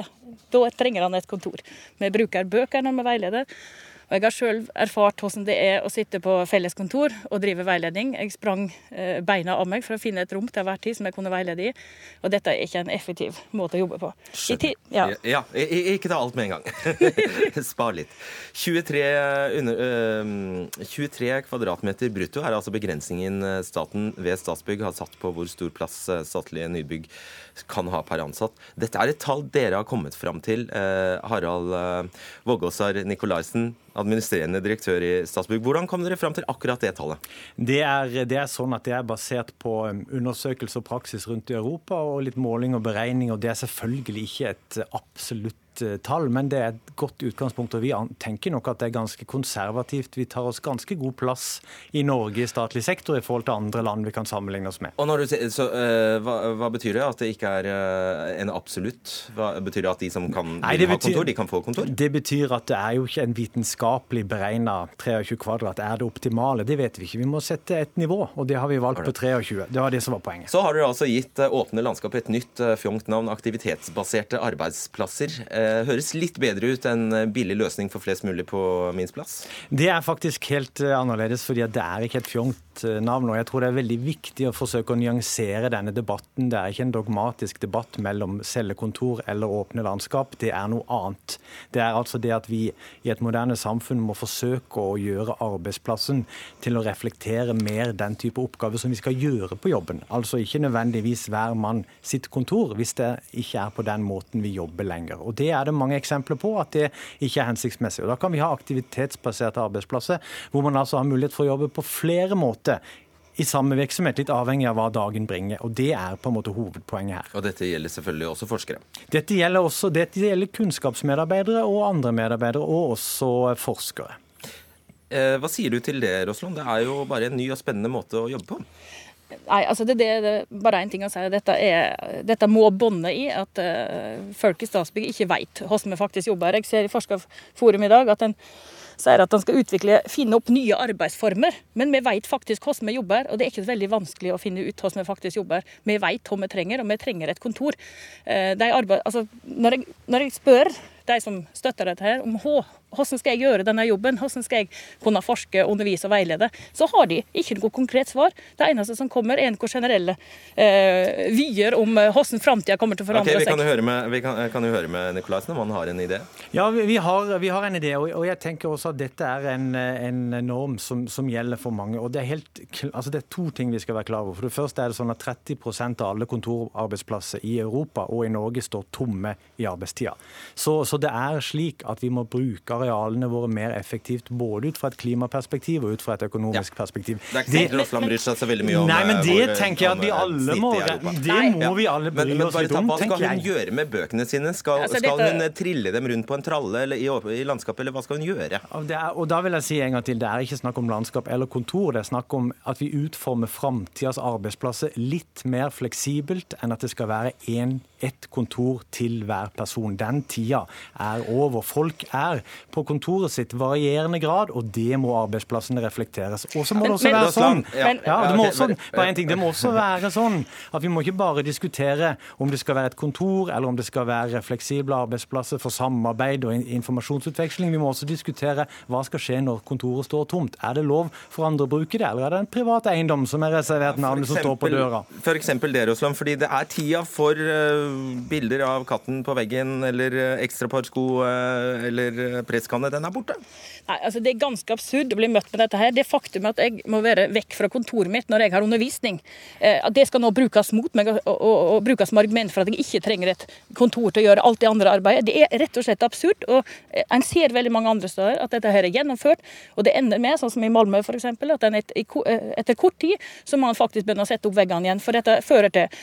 da trenger han et kontor. Vi bruker bøker når vi veileder. Og jeg har sjøl erfart hvordan det er å sitte på felleskontor og drive veiledning. Jeg sprang eh, beina av meg for å finne et rom til hver tid som jeg kunne veilede i. Og dette er ikke en effektiv måte å jobbe på. Ja. ja. ikke ta alt med en gang. Spar litt. 23, under, øh, 23 kvadratmeter brutto er altså begrensningen eh, staten ved Statsbygg har satt på hvor stor plass eh, statlige nybygg kan ha per ansatt. Dette er et tall dere har kommet fram til. Eh, Harald eh, Vågåsar Nikolaisen, administrerende direktør i Statsbygg. Hvordan kom dere fram til akkurat det tallet? Det er, det er, sånn at det er basert på um, undersøkelse og praksis rundt i Europa og litt måling og beregning. og Det er selvfølgelig ikke et absolutt Eh, tall, men det er et godt utgangspunkt. og Vi tenker nok at det er ganske konservativt. Vi tar oss ganske god plass i Norge i statlig sektor i forhold til andre land vi kan sammenligne oss med. Og du, så, uh, hva, hva, betyr det? At det ikke er uh, en absolutt? Hva Betyr det at de som kan Nei, betyr, ha kontor, de kan få kontor? Det betyr at det er jo ikke en vitenskapelig beregna 23 kvadrat er det optimale. Det vet vi ikke. Vi må sette et nivå, og det har vi valgt på 23. Det var det som var poenget. Så har dere altså gitt åpne landskap et nytt fjongt navn, aktivitetsbaserte arbeidsplasser. Eh, høres litt bedre ut enn billig løsning for flest mulig på minst plass? Det er faktisk helt eh, annerledes, fordi det er ikke helt fjongt eh, navn. Og jeg tror det er veldig viktig å forsøke å nyansere denne debatten. Det er ikke en dogmatisk debatt mellom cellekontor eller åpne landskap. Det er noe annet. Det er altså det at vi i et moderne samfunn må forsøke å gjøre arbeidsplassen til å reflektere mer den type oppgaver som vi skal gjøre på jobben. Altså ikke nødvendigvis hver mann sitt kontor, hvis det ikke er på den måten vi jobber lenger. Og Det er det mange eksempler på at det ikke er hensiktsmessig. Og Da kan vi ha aktivitetsbaserte arbeidsplasser, hvor man altså har mulighet for å jobbe på flere måter i samme virksomhet, litt avhengig av hva dagen bringer. Og Det er på en måte hovedpoenget her. Og Dette gjelder selvfølgelig også forskere? Dette gjelder også dette gjelder kunnskapsmedarbeidere og andre medarbeidere, og også forskere. Eh, hva sier du til det, Roslund? Det er jo bare en ny og spennende måte å jobbe på? Nei, altså det, det, det bare én ting å si. Dette, er, dette må bånde i at uh, folk i Statsbygg ikke vet hvordan vi faktisk jobber. Jeg ser i Forskerforum i dag at en sier at han skal utvikle, finne opp nye arbeidsformer. Men vi vet faktisk hvordan vi jobber, og det er ikke veldig vanskelig å finne ut hvordan vi faktisk jobber. Vi vet hva vi trenger, og vi trenger et kontor. Uh, arbeid, altså, når, jeg, når jeg spør de som støtter dette her, om hvordan skal jeg gjøre denne jobben, hvordan skal jeg kunne forske, undervise og veilede, så har de ikke noe konkret svar. Det eneste som kommer, er noen generelle eh, vyer om eh, hvordan framtida kommer til å forandre okay, vi kan seg. Høre med, vi kan, kan, jo høre med Nikolaisen om han har en idé. Ja, vi, vi, har, vi har, en idé, og, og, jeg tenker også at dette er en, en norm som, som, gjelder for mange. og det er, helt, altså det er to ting vi skal være klar over. For det første er det sånn at 30% av alle kontorarbeidsplasser i Europa og i Norge står tomme i arbeidstida. Så, så det er slik at vi må bruke arealene våre mer effektivt, både ut fra et klimaperspektiv og ut fra et økonomisk ja. perspektiv. Det er ikke Russland bryr seg så veldig mye om Nei, men det våre, tenker jeg at vi alle må Det må vi alle bry men, men oss litt om, tenker jeg. Hva skal hun gjøre med bøkene sine? Skal, altså, skal hun trille dem rundt på en tralle eller i, i landskapet, eller hva skal hun gjøre? Er, og da vil jeg si en gang til, Det er ikke snakk om landskap eller kontor, det er snakk om at vi utformer framtidas arbeidsplasser litt mer fleksibelt enn at det skal være én ett kontor til hver person. Den tida er over. Folk er på kontoret sitt varierende grad, og det må arbeidsplassene reflekteres. Og så må det også være sånn ja, det, må også, bare en ting, det må også være sånn at vi må ikke bare diskutere om det skal være et kontor, eller om det skal være fleksible arbeidsplasser for samarbeid og informasjonsutveksling. Vi må også diskutere hva skal skje når kontoret står tomt. Er det lov for andre å bruke det, eller er det en privat eiendom som er reservert navnet som står på døra? For eksempel det, Rosland, fordi det er tida for uh, bilder av katten på veggen, eller ekstra ekstraparsko uh, eller presskanne. Den er borte. Nei, altså Det er ganske absurd å bli møtt med dette her. Det faktum at jeg må være vekk fra kontoret mitt når jeg har undervisning, eh, at det skal nå brukes mot meg og, og, og, brukes som argument for at jeg ikke trenger et kontor til å gjøre alt det andre arbeidet, det er rett og slett absurd. og eh, En ser veldig mange andre steder at dette her er gjennomført, og det ender med, sånn som i Malmö f.eks., at en et, eh, etter kort tid så må man faktisk begynne å sette opp veggene igjen. For dette fører til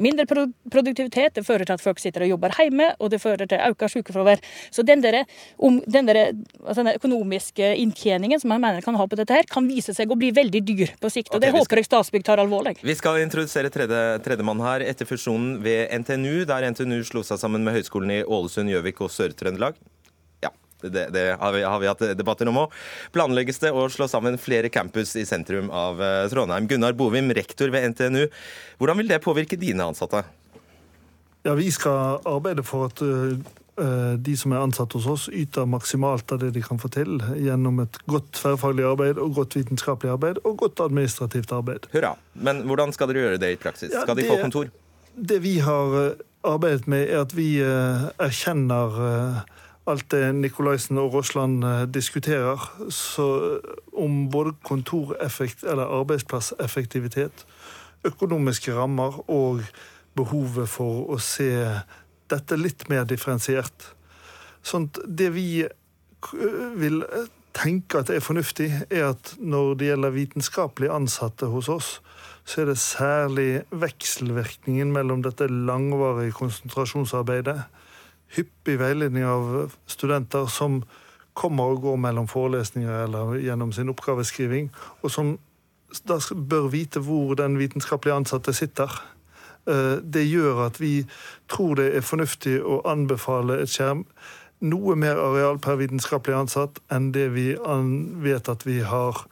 mindre produktivitet, det fører til at folk sitter og jobber hjemme, og det fører til økt sykefravær. Så den der, om, den der, altså den økonomiske inntjeningen som jeg mener kan ha på dette, her, kan vise seg å bli veldig dyr på sikt. og Det håper håper jeg Statsbygg tar alvorlig. Vi skal introdusere tredje, tredjemann her etter fusjonen ved NTNU, der NTNU slo seg sammen med høyskolen i Ålesund, Gjøvik og Sør-Trøndelag. Ja, det, det har, vi, har, vi, hatt debatter om òg. Planlegges det å slå sammen flere campus i sentrum av eh, Trondheim. Gunnar Bovim, rektor ved NTNU. Hvordan vil det påvirke dine ansatte? Ja, Vi skal arbeide for at uh, Eh, de som er ansatt hos oss, yter maksimalt av det de kan få til gjennom et godt tverrfaglig arbeid og godt vitenskapelig arbeid og godt administrativt arbeid. Hurra. Men hvordan skal dere gjøre det i praksis? Ja, skal de det, få kontor? Det vi har eh, arbeidet med, er at vi eh, erkjenner alt det Nikolaisen og Rosland diskuterer, så om både kontoreffekt eller arbeidsplasseffektivitet, økonomiske rammer og behovet for å se dette litt mer differensiert. Sånn at det vi vil tenke at er fornuftig, er at når det gjelder vitenskapelig ansatte hos oss, så er det særlig vekselvirkningen mellom dette langvarige konsentrasjonsarbeidet, hyppig veiledning av studenter som kommer og går mellom forelesninger eller gjennom sin oppgaveskriving, og som da bør vite hvor den vitenskapelige ansatte sitter. Eh, det gjør at vi tror det er fornuftig å anbefale et skjerm noe mer areal per vitenskapelig ansatt enn det vi vet at vi har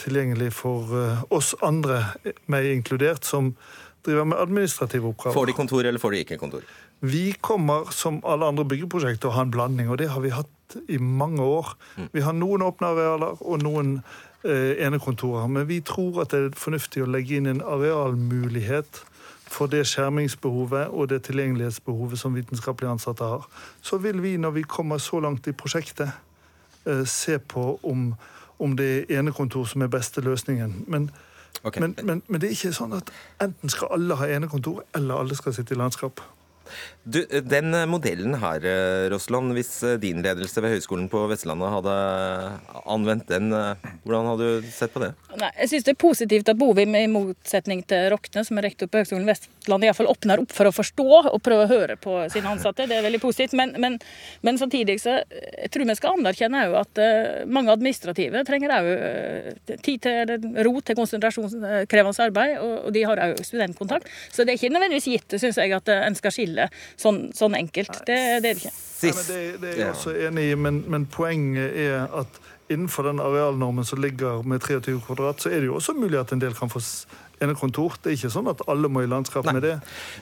tilgjengelig for eh, oss andre, meg inkludert, som driver med administrative oppgaver. Får de kontor, eller får de ikke kontor? Vi kommer, som alle andre byggeprosjekter, å ha en blanding, og det har vi hatt i mange år. Mm. Vi har noen åpne arealer og noen eh, enekontorer, men vi tror at det er fornuftig å legge inn en arealmulighet for det skjermingsbehovet og det tilgjengelighetsbehovet som vitenskapelige ansatte har, så vil vi, når vi kommer så langt i prosjektet, eh, se på om, om det er enekontor som er beste løsningen. Men, okay. men, men, men, det er ikke sånn at enten skal alle ha enekontor, eller alle skal sitte i landskap. Du, den modellen her, Rossland, hvis din ledelse ved Høgskolen på Vestlandet hadde anvendt den, hvordan hadde du sett på det? Nei, jeg synes det er positivt at Bovim, i motsetning til Rokne, som er rektor på Høgskolen Vestlandet, iallfall åpner opp for å forstå og prøve å høre på sine ansatte. Det er veldig positivt. Men, men, men samtidig så jeg tror vi skal anerkjenne òg at uh, mange administrative trenger òg eh, tid til ro til konsentrasjonskrevende arbeid, og de har òg studentkontakt. Så det er ikke nødvendigvis gitt, syns jeg, at en skal skille sånn, sånn enkelt. Det, det, er det ikke. Nei, det, det, er jeg også enig i, men, men poenget er at innenfor den arealnormen som ligger med 23 kvadrat, så er det jo også mulig at en del kan få enekontor. Det er ikke sånn at alle må i landskap Nei. med det.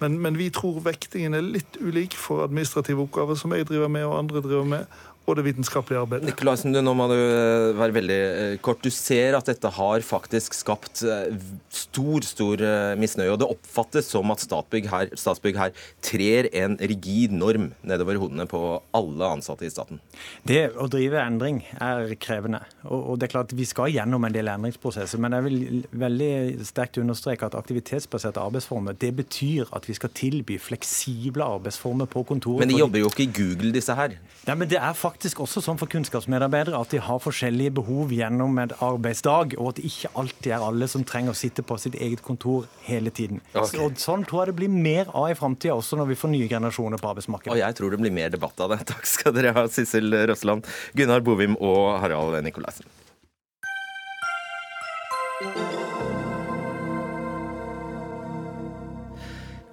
Men, men, vi tror vektingen er litt ulik for administrative oppgaver som jeg driver med og andre driver med og det vitenskapelige arbeidet. Nikolaisen, nå må du eh, være veldig eh, kort. Du ser at dette har faktisk skapt eh, stor stor misnøye. og Det oppfattes som at Statsbygg her, Statsbygg her trer en rigid norm nedover hodene på alle ansatte i staten. Det å drive endring er krevende. og det er klart Vi skal gjennom en del endringsprosesser. Men jeg vil veldig sterkt understreke at aktivitetsbaserte arbeidsformer det betyr at vi skal tilby fleksible arbeidsformer på kontoret. Men de jobber jo ikke i Google, disse her? Nei, men det er faktisk faktisk også sånn for kunnskapsmedarbeidere at de har forskjellige behov gjennom en arbeidsdag, og at det ikke alltid er alle som trenger å sitte på sitt eget kontor hele tiden. Okay. Og sånn tror jeg det blir mer av i framtida, også når vi får nye generasjoner på arbeidsmarkedet. Og jeg tror det blir mer debatt av det. Takk skal dere ha, Sissel Røsland, Gunnar Bovim og Harald Nikolaisen.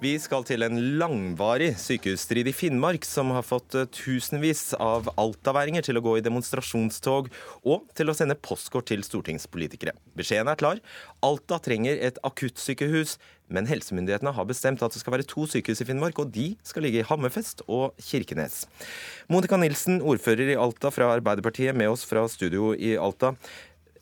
Vi skal til en langvarig sykehusstrid i Finnmark som har fått eh, tusenvis av altaværinger til å gå i demonstrasjonstog og til å sende postkort til stortingspolitikere. Beskjeden er klar. Alta trenger et akuttsykehus, men helsemyndighetene har bestemt at det skal være to sykehus i Finnmark, og de skal ligge i Hammerfest og Kirkenes. Monica Nilsen, ordfører i Alta fra Arbeiderpartiet, med oss fra studio i Alta.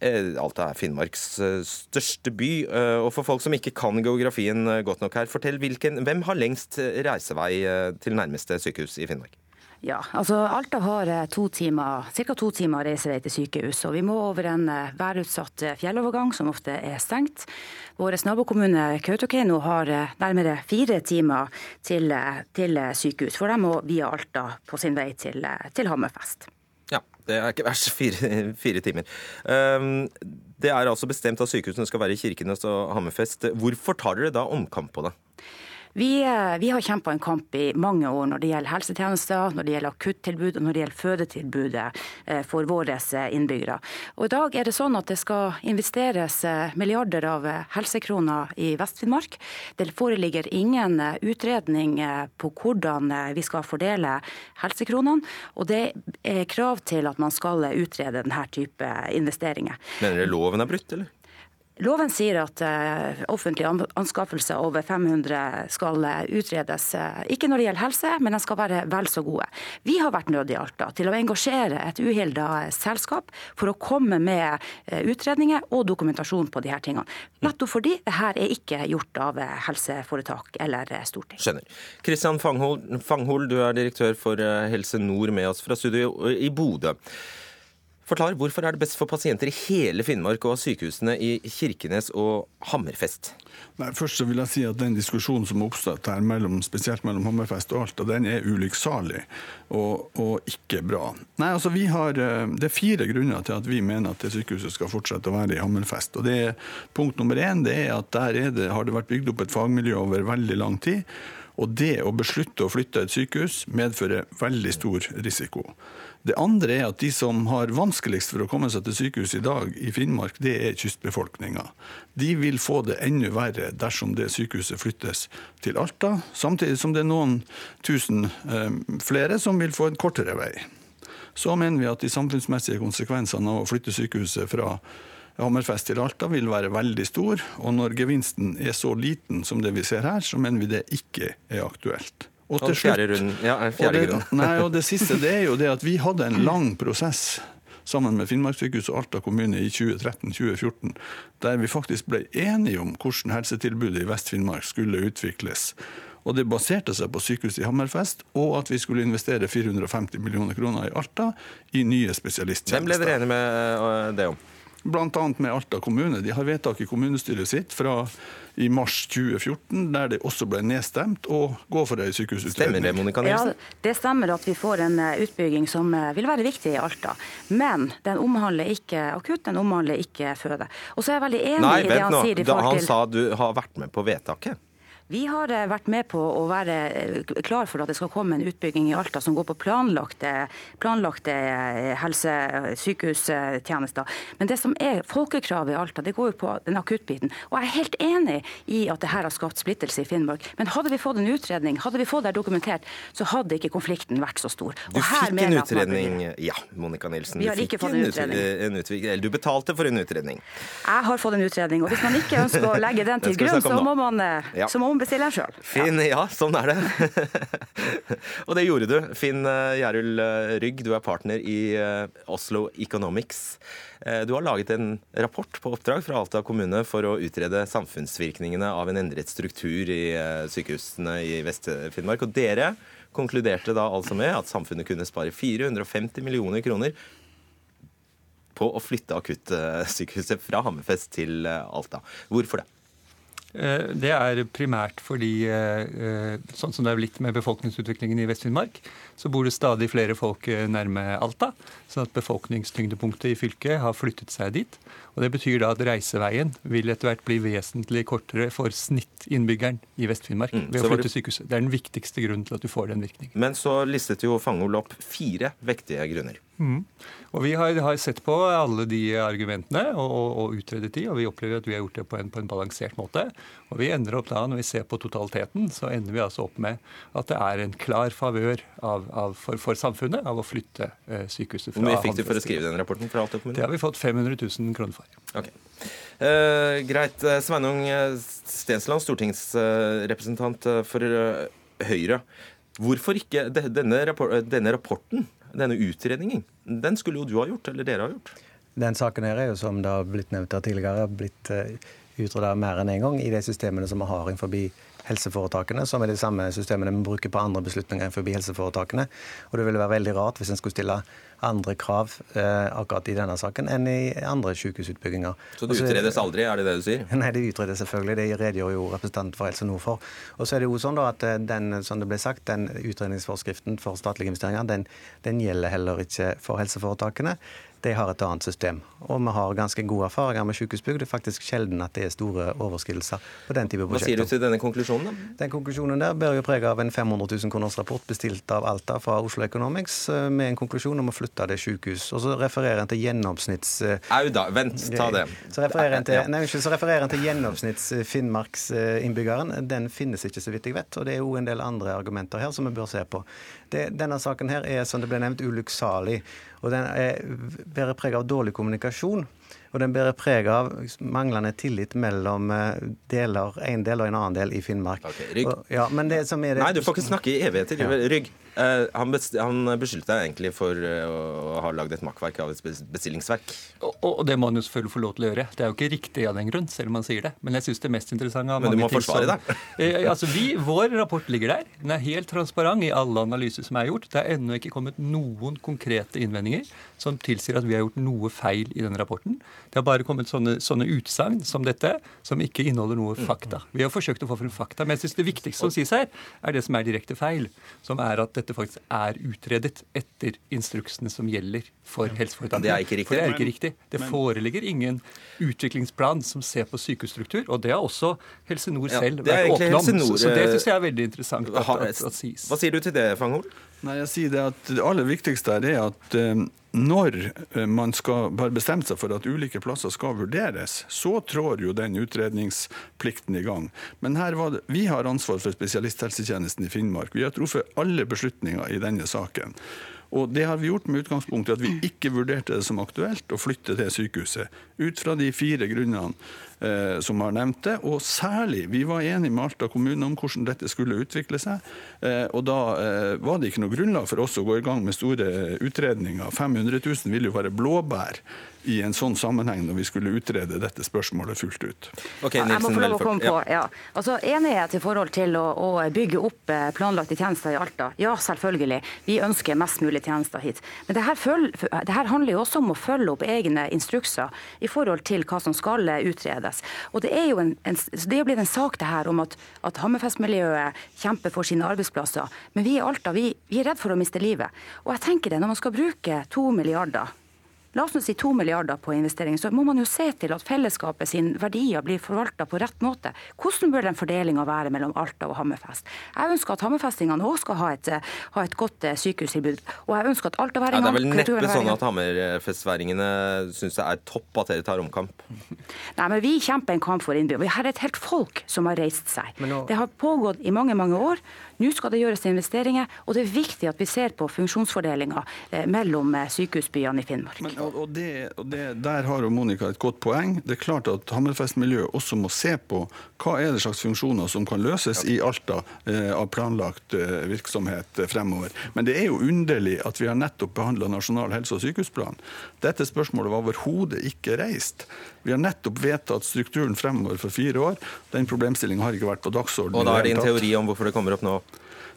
Eh, Alta er Finnmarks eh, største by. Eh, og for folk som ikke kan geografien godt nok her, fortell hvilken, hvem har lengst reisevei til nærmeste sykehus i Finnmark? Ja, altså Alta har to timer, ca. to timer reisevei til sykehus. og Vi må over en værutsatt fjellovergang som ofte er stengt. Vår nabokommune Kautokeino har nærmere fire timer til, til, sykehus, for de må via Alta på sin vei til, til Hammerfest. Det er ikke verst. Fire, fire timer. Um, det er altså bestemt at sykehusene skal være i Kirkenes og Hammerfest. Hvorfor tar dere da omkamp på det? Vi, eh, vi har kjempa en kamp i mange år når det gjelder helsetjenester, når det gjelder akuttilbud og når det gjelder fødetilbudet eh, for våre eh, innbyggere. Og I dag er det sånn at det skal investeres milliarder av helsekroner i Vest-Finnmark. Det foreligger ingen utredning på hvordan vi skal fordele helsekronene. Og det er krav til at man skal utrede denne type investeringer. Mener dere loven er brutt, eller? Loven sier at uh, offentlige anskaffelser over 500 skal uh, utredes, uh, ikke når det gjelder helse, men de skal være vel så gode. Vi har vært nødt i Alta til å engasjere et uhilda selskap for å komme med utredninger og dokumentasjon på disse tingene. Nettopp fordi dette er ikke gjort av helseforetak eller storting. Skjønner. Kristian Fanghol, du er direktør for Helse Nord med oss fra studio i Bodø. Forklar, Hvorfor er det best for pasienter i hele Finnmark å ha sykehusene i Kirkenes og Hammerfest? Nei, først så vil jeg si at Den diskusjonen som har oppstått her, mellom, spesielt mellom Hammerfest og Alta, den er ulykksalig og, og, ikke bra. Nei, altså vi har, eh, Det er fire grunner til at vi mener at det sykehuset skal fortsette å være i Hammerfest. Og det er, punkt nummer én det er at der er det, har det vært bygd opp et fagmiljø over veldig lang tid. Og det å beslutte å flytte et sykehus medfører veldig stor risiko. Det andre er at de som har vanskeligst for å komme seg til sykehus i dag i Finnmark, det er kystbefolkninga. De vil få det enda verre dersom det sykehuset flyttes til Alta, samtidig som det er noen tusen eh, flere som vil få en kortere vei. Så mener vi at de samfunnsmessige konsekvensene av å flytte sykehuset fra Hammerfest til Alta vil være veldig stor, og når gevinsten er så liten som det vi ser her, så mener vi det ikke er aktuelt. Og til slutt, ja, og det, nei, og det siste det er jo det at vi hadde en lang prosess sammen med Finnmarkssykehuset og Alta kommune i 2013-2014, der vi faktisk ble enige om hvordan helsetilbudet i Vest-Finnmark skulle utvikles. Og Det baserte seg på sykehuset i Hammerfest, og at vi skulle investere 450 millioner kroner i Alta i nye spesialisttjenester. Hvem ble dere enige med øh, det om? Bl.a. med Alta kommune. De har vedtak i kommunestyret sitt fra i mars 2014, der det også ble nedstemt å gå for ei sykehusutredning. Stemmer det, Monica Nilsen? Ja, det stemmer at vi får en eh, utbygging som eh, vil være viktig i Alta. Men den omhandler ikke akutt, den omhandler ikke føde. Og så er jeg veldig enig Nei, i det han nå. sier i forhold til Nei, vent nå. Han sa du har vært med på vedtaket. Vi har eh, vært med på å være eh, klar for at det skal komme en utbygging i Alta som går på planlagte, planlagte eh, helse- sykehustjenester. Men det som er folkekravet i Alta, det går jo på den akuttbiten. Og jeg er helt enig i at det her har skapt splittelse i Finnmark. Men hadde vi fått en utredning, hadde vi fått det dokumentert, så hadde ikke konflikten vært så stor. Og du fikk en utredning, ja, Monica Nilsen. Vi har ikke fått en utredning. En utredning. Du betalte for en utredning. Jeg har fått en utredning. Og hvis man ikke ønsker å legge den til grunn, så må man, ja. så må man bestiller sjøl. Finn, ja. sånn er det. og det gjorde du. Finn eh, Gjerul eh, Rygg, du er partner i eh, Oslo Economics. Du har laget en rapport på oppdrag fra Alta kommune for å utrede samfunnsvirkningene av en endret struktur i sykehusene i Vest-Finnmark. Og dere konkluderte da altså med at samfunnet kunne spare 450 millioner kroner på å flytte akuttsykehuset fra Hammerfest til Alta. Hvorfor det? Eh, det er primært fordi, eh, eh, sånn som det er blitt med befolkningsutviklingen i Vest-Finnmark, så bor det stadig flere folk nærme Alta. sånn at befolkningstyngdepunktet i fylket har flyttet seg dit. Og Det betyr da at reiseveien vil etter hvert bli vesentlig kortere for snittinnbyggeren i Vest-Finnmark mm, ved å flytte sykehuset. Det er den viktigste grunnen til at du får den virkningen. Men så listet jo Fangol opp fire vektige grunner. Mm. Og Vi har, har, sett på alle de argumentene og, og, og, utredet de, og vi opplever at vi har gjort det på en, på en balansert måte. Og vi ender opp da, Når vi ser på totaliteten, så ender vi altså opp med at det er en klar favør for, for, samfunnet av å flytte eh, sykehuset fra Hvor mye fikk du for å skrive den rapporten? fra Alta kommune? Det har vi fått 500 000 kroner for. Okay. Eh, greit. Eh, Sveinung eh, Stensland, stortingsrepresentant for Høyre. Hvorfor ikke denne, denne rapporten, denne utredningen, den skulle jo du ha gjort, eller dere ha gjort? Den saken her er jo, som det har blitt nevnt her tidligere, blitt utreda mer enn én en gang i de systemene som vi har innenfor helseforetakene, som er de samme systemene vi bruker på andre beslutninger enn forbi helseforetakene. Og det ville være veldig rart hvis en skulle stille andre krav eh, akkurat i denne saken enn i andre sykehusutbygginger. Så det utredes aldri, er det det du sier? Nei, det utredes selvfølgelig. Det redegjør jo representanten for Helse Nord for. Og så er det jo sånn da at eh, den, som det ble sagt, den utredningsforskriften for statlige investeringer, den, den gjelder heller ikke for helseforetakene de har et annet system. Og vi har ganske gode erfaringer med sykehusbygg. Det er faktisk sjelden at det er store overskridelser på den type prosjekter. Hva sier du til denne konklusjonen? da? Den konklusjonen der bærer jo preg av en 500 000 kroners rapport bestilt av Alta fra Oslo Economics eh, med en konklusjon om å flytte det sykehus. Og så refererer en til gjennomsnitts... Eh, Au da, vent, ta det. Så refererer en til, nei, så refererer en til gjennomsnitts eh, Finnmarksinnbyggeren. Den finnes ikke, så vidt jeg vet. Og det er jo en del andre argumenter her som vi bør se på. Det, denne saken her er, som det ble nevnt, ulykksalig. Og den er, bærer preg av dårlig kommunikasjon. Og den bærer preg av manglende tillit mellom eh, deler, en del og en annen del i Finnmark. Okay, rygg. Og, ja, det det... Nei, du får ikke snakke i evigheter. Ja. Rygg. Uh, han, han beskyldte deg egentlig for uh, å ha lagd et makkverk av et bestillingsverk. Og, og, det må han jo selvfølgelig få lov til å gjøre. Det er jo ikke riktig av den grunn, selv om han sier det. Men jeg synes det mest interessante Men du må forsvare deg. uh, altså, vi, vår rapport ligger der. Den er helt transparent i alle analyser som er gjort. Det er ennå ikke kommet noen konkrete innvendinger som tilsier at vi har gjort noe feil i den rapporten. Det har bare kommet sånne, sånne utsagn som dette, som ikke inneholder noe fakta. Vi har forsøkt å få frem fakta. Men jeg synes det viktigste som sies her, er det som er direkte feil. Som er at dette faktisk er utredet etter instruksene som gjelder for helseforetakene. Det er ikke riktig. For det er ikke riktig. Det foreligger ingen utviklingsplan som ser på sykehusstruktur, og det har også Helse Nord selv ja, vært åpne om. Så, så det syns jeg er veldig interessant at, at, at sies. Hva sier du til det, Fanghol? Nei, jeg sier det at det aller viktigste er at um, når eh, man skal bare bestemme seg for at ulike plasser skal vurderes, så trår jo den utredningsplikten i gang. Men her var det, vi har ansvar for spesialisthelsetjenesten i Finnmark. Vi har truffet alle beslutninger i denne saken. Og Det har vi gjort med utgangspunkt i at vi ikke vurderte det som aktuelt å flytte til sykehuset. Ut fra de fire grunnene som har nevnt det. Og særlig, vi var enige med Alta kommune om hvordan dette skulle utvikle seg. Eh, og da eh, var det ikke noe grunnlag for oss å gå i gang med store utredninger. 500 000 ville jo være blåbær i en sånn sammenheng når vi skulle utrede dette spørsmålet fullt ut. Okay, Nilsen, jeg må få lov å komme på, ja. Altså, Enighet i forhold til å, å, bygge opp eh, planlagte tjenester i Alta. Ja, selvfølgelig. Vi ønsker mest mulig tjenester hit. Men det her, føl, det her handler jo også om å følge opp egne instrukser i forhold til hva som skal eh, utredes. Og Det er jo en, en, det er blitt en sak det her om at, at Hammerfest-miljøet kjemper for sine arbeidsplasser. Men vi i Alta vi, vi er redd for å miste livet. Og jeg tenker det, Når man skal bruke to milliarder La oss nå si to milliarder på investering. Så må man jo se til at fellesskapet sin verdier blir forvalta på rett måte. Hvordan bør den fordelinga være mellom Alta og Hammerfest? Jeg ønsker at hammerfestingene òg skal ha et, ha et godt eh, sykehustilbud. Og jeg ønsker at altaværingene ja, Det er vel neppe sånn at hammerfestværingene syns det er topp at dere tar omkamp? Nei, men vi kjemper en kamp for innbyggerne. Vi har et helt folk som har reist seg. Nå... Det har pågått i mange, mange år. Nå skal det gjøres investeringer, og det er viktig at vi ser på funksjonsfordelinga eh, mellom eh, sykehusbyene i Finnmark. Men, og, det, og det, Der har Monica et godt poeng. Det er klart at Hammerfest-miljøet også må se på hva er det slags funksjoner som kan løses i Alta eh, av planlagt virksomhet fremover. Men det er jo underlig at vi har nettopp behandla Nasjonal helse- og sykehusplan. Dette spørsmålet var overhodet ikke reist. Vi har nettopp vedtatt strukturen fremover for fire år. Den problemstillingen har ikke vært på dagsordenen. Og da er det en teori om hvorfor det kommer opp nå?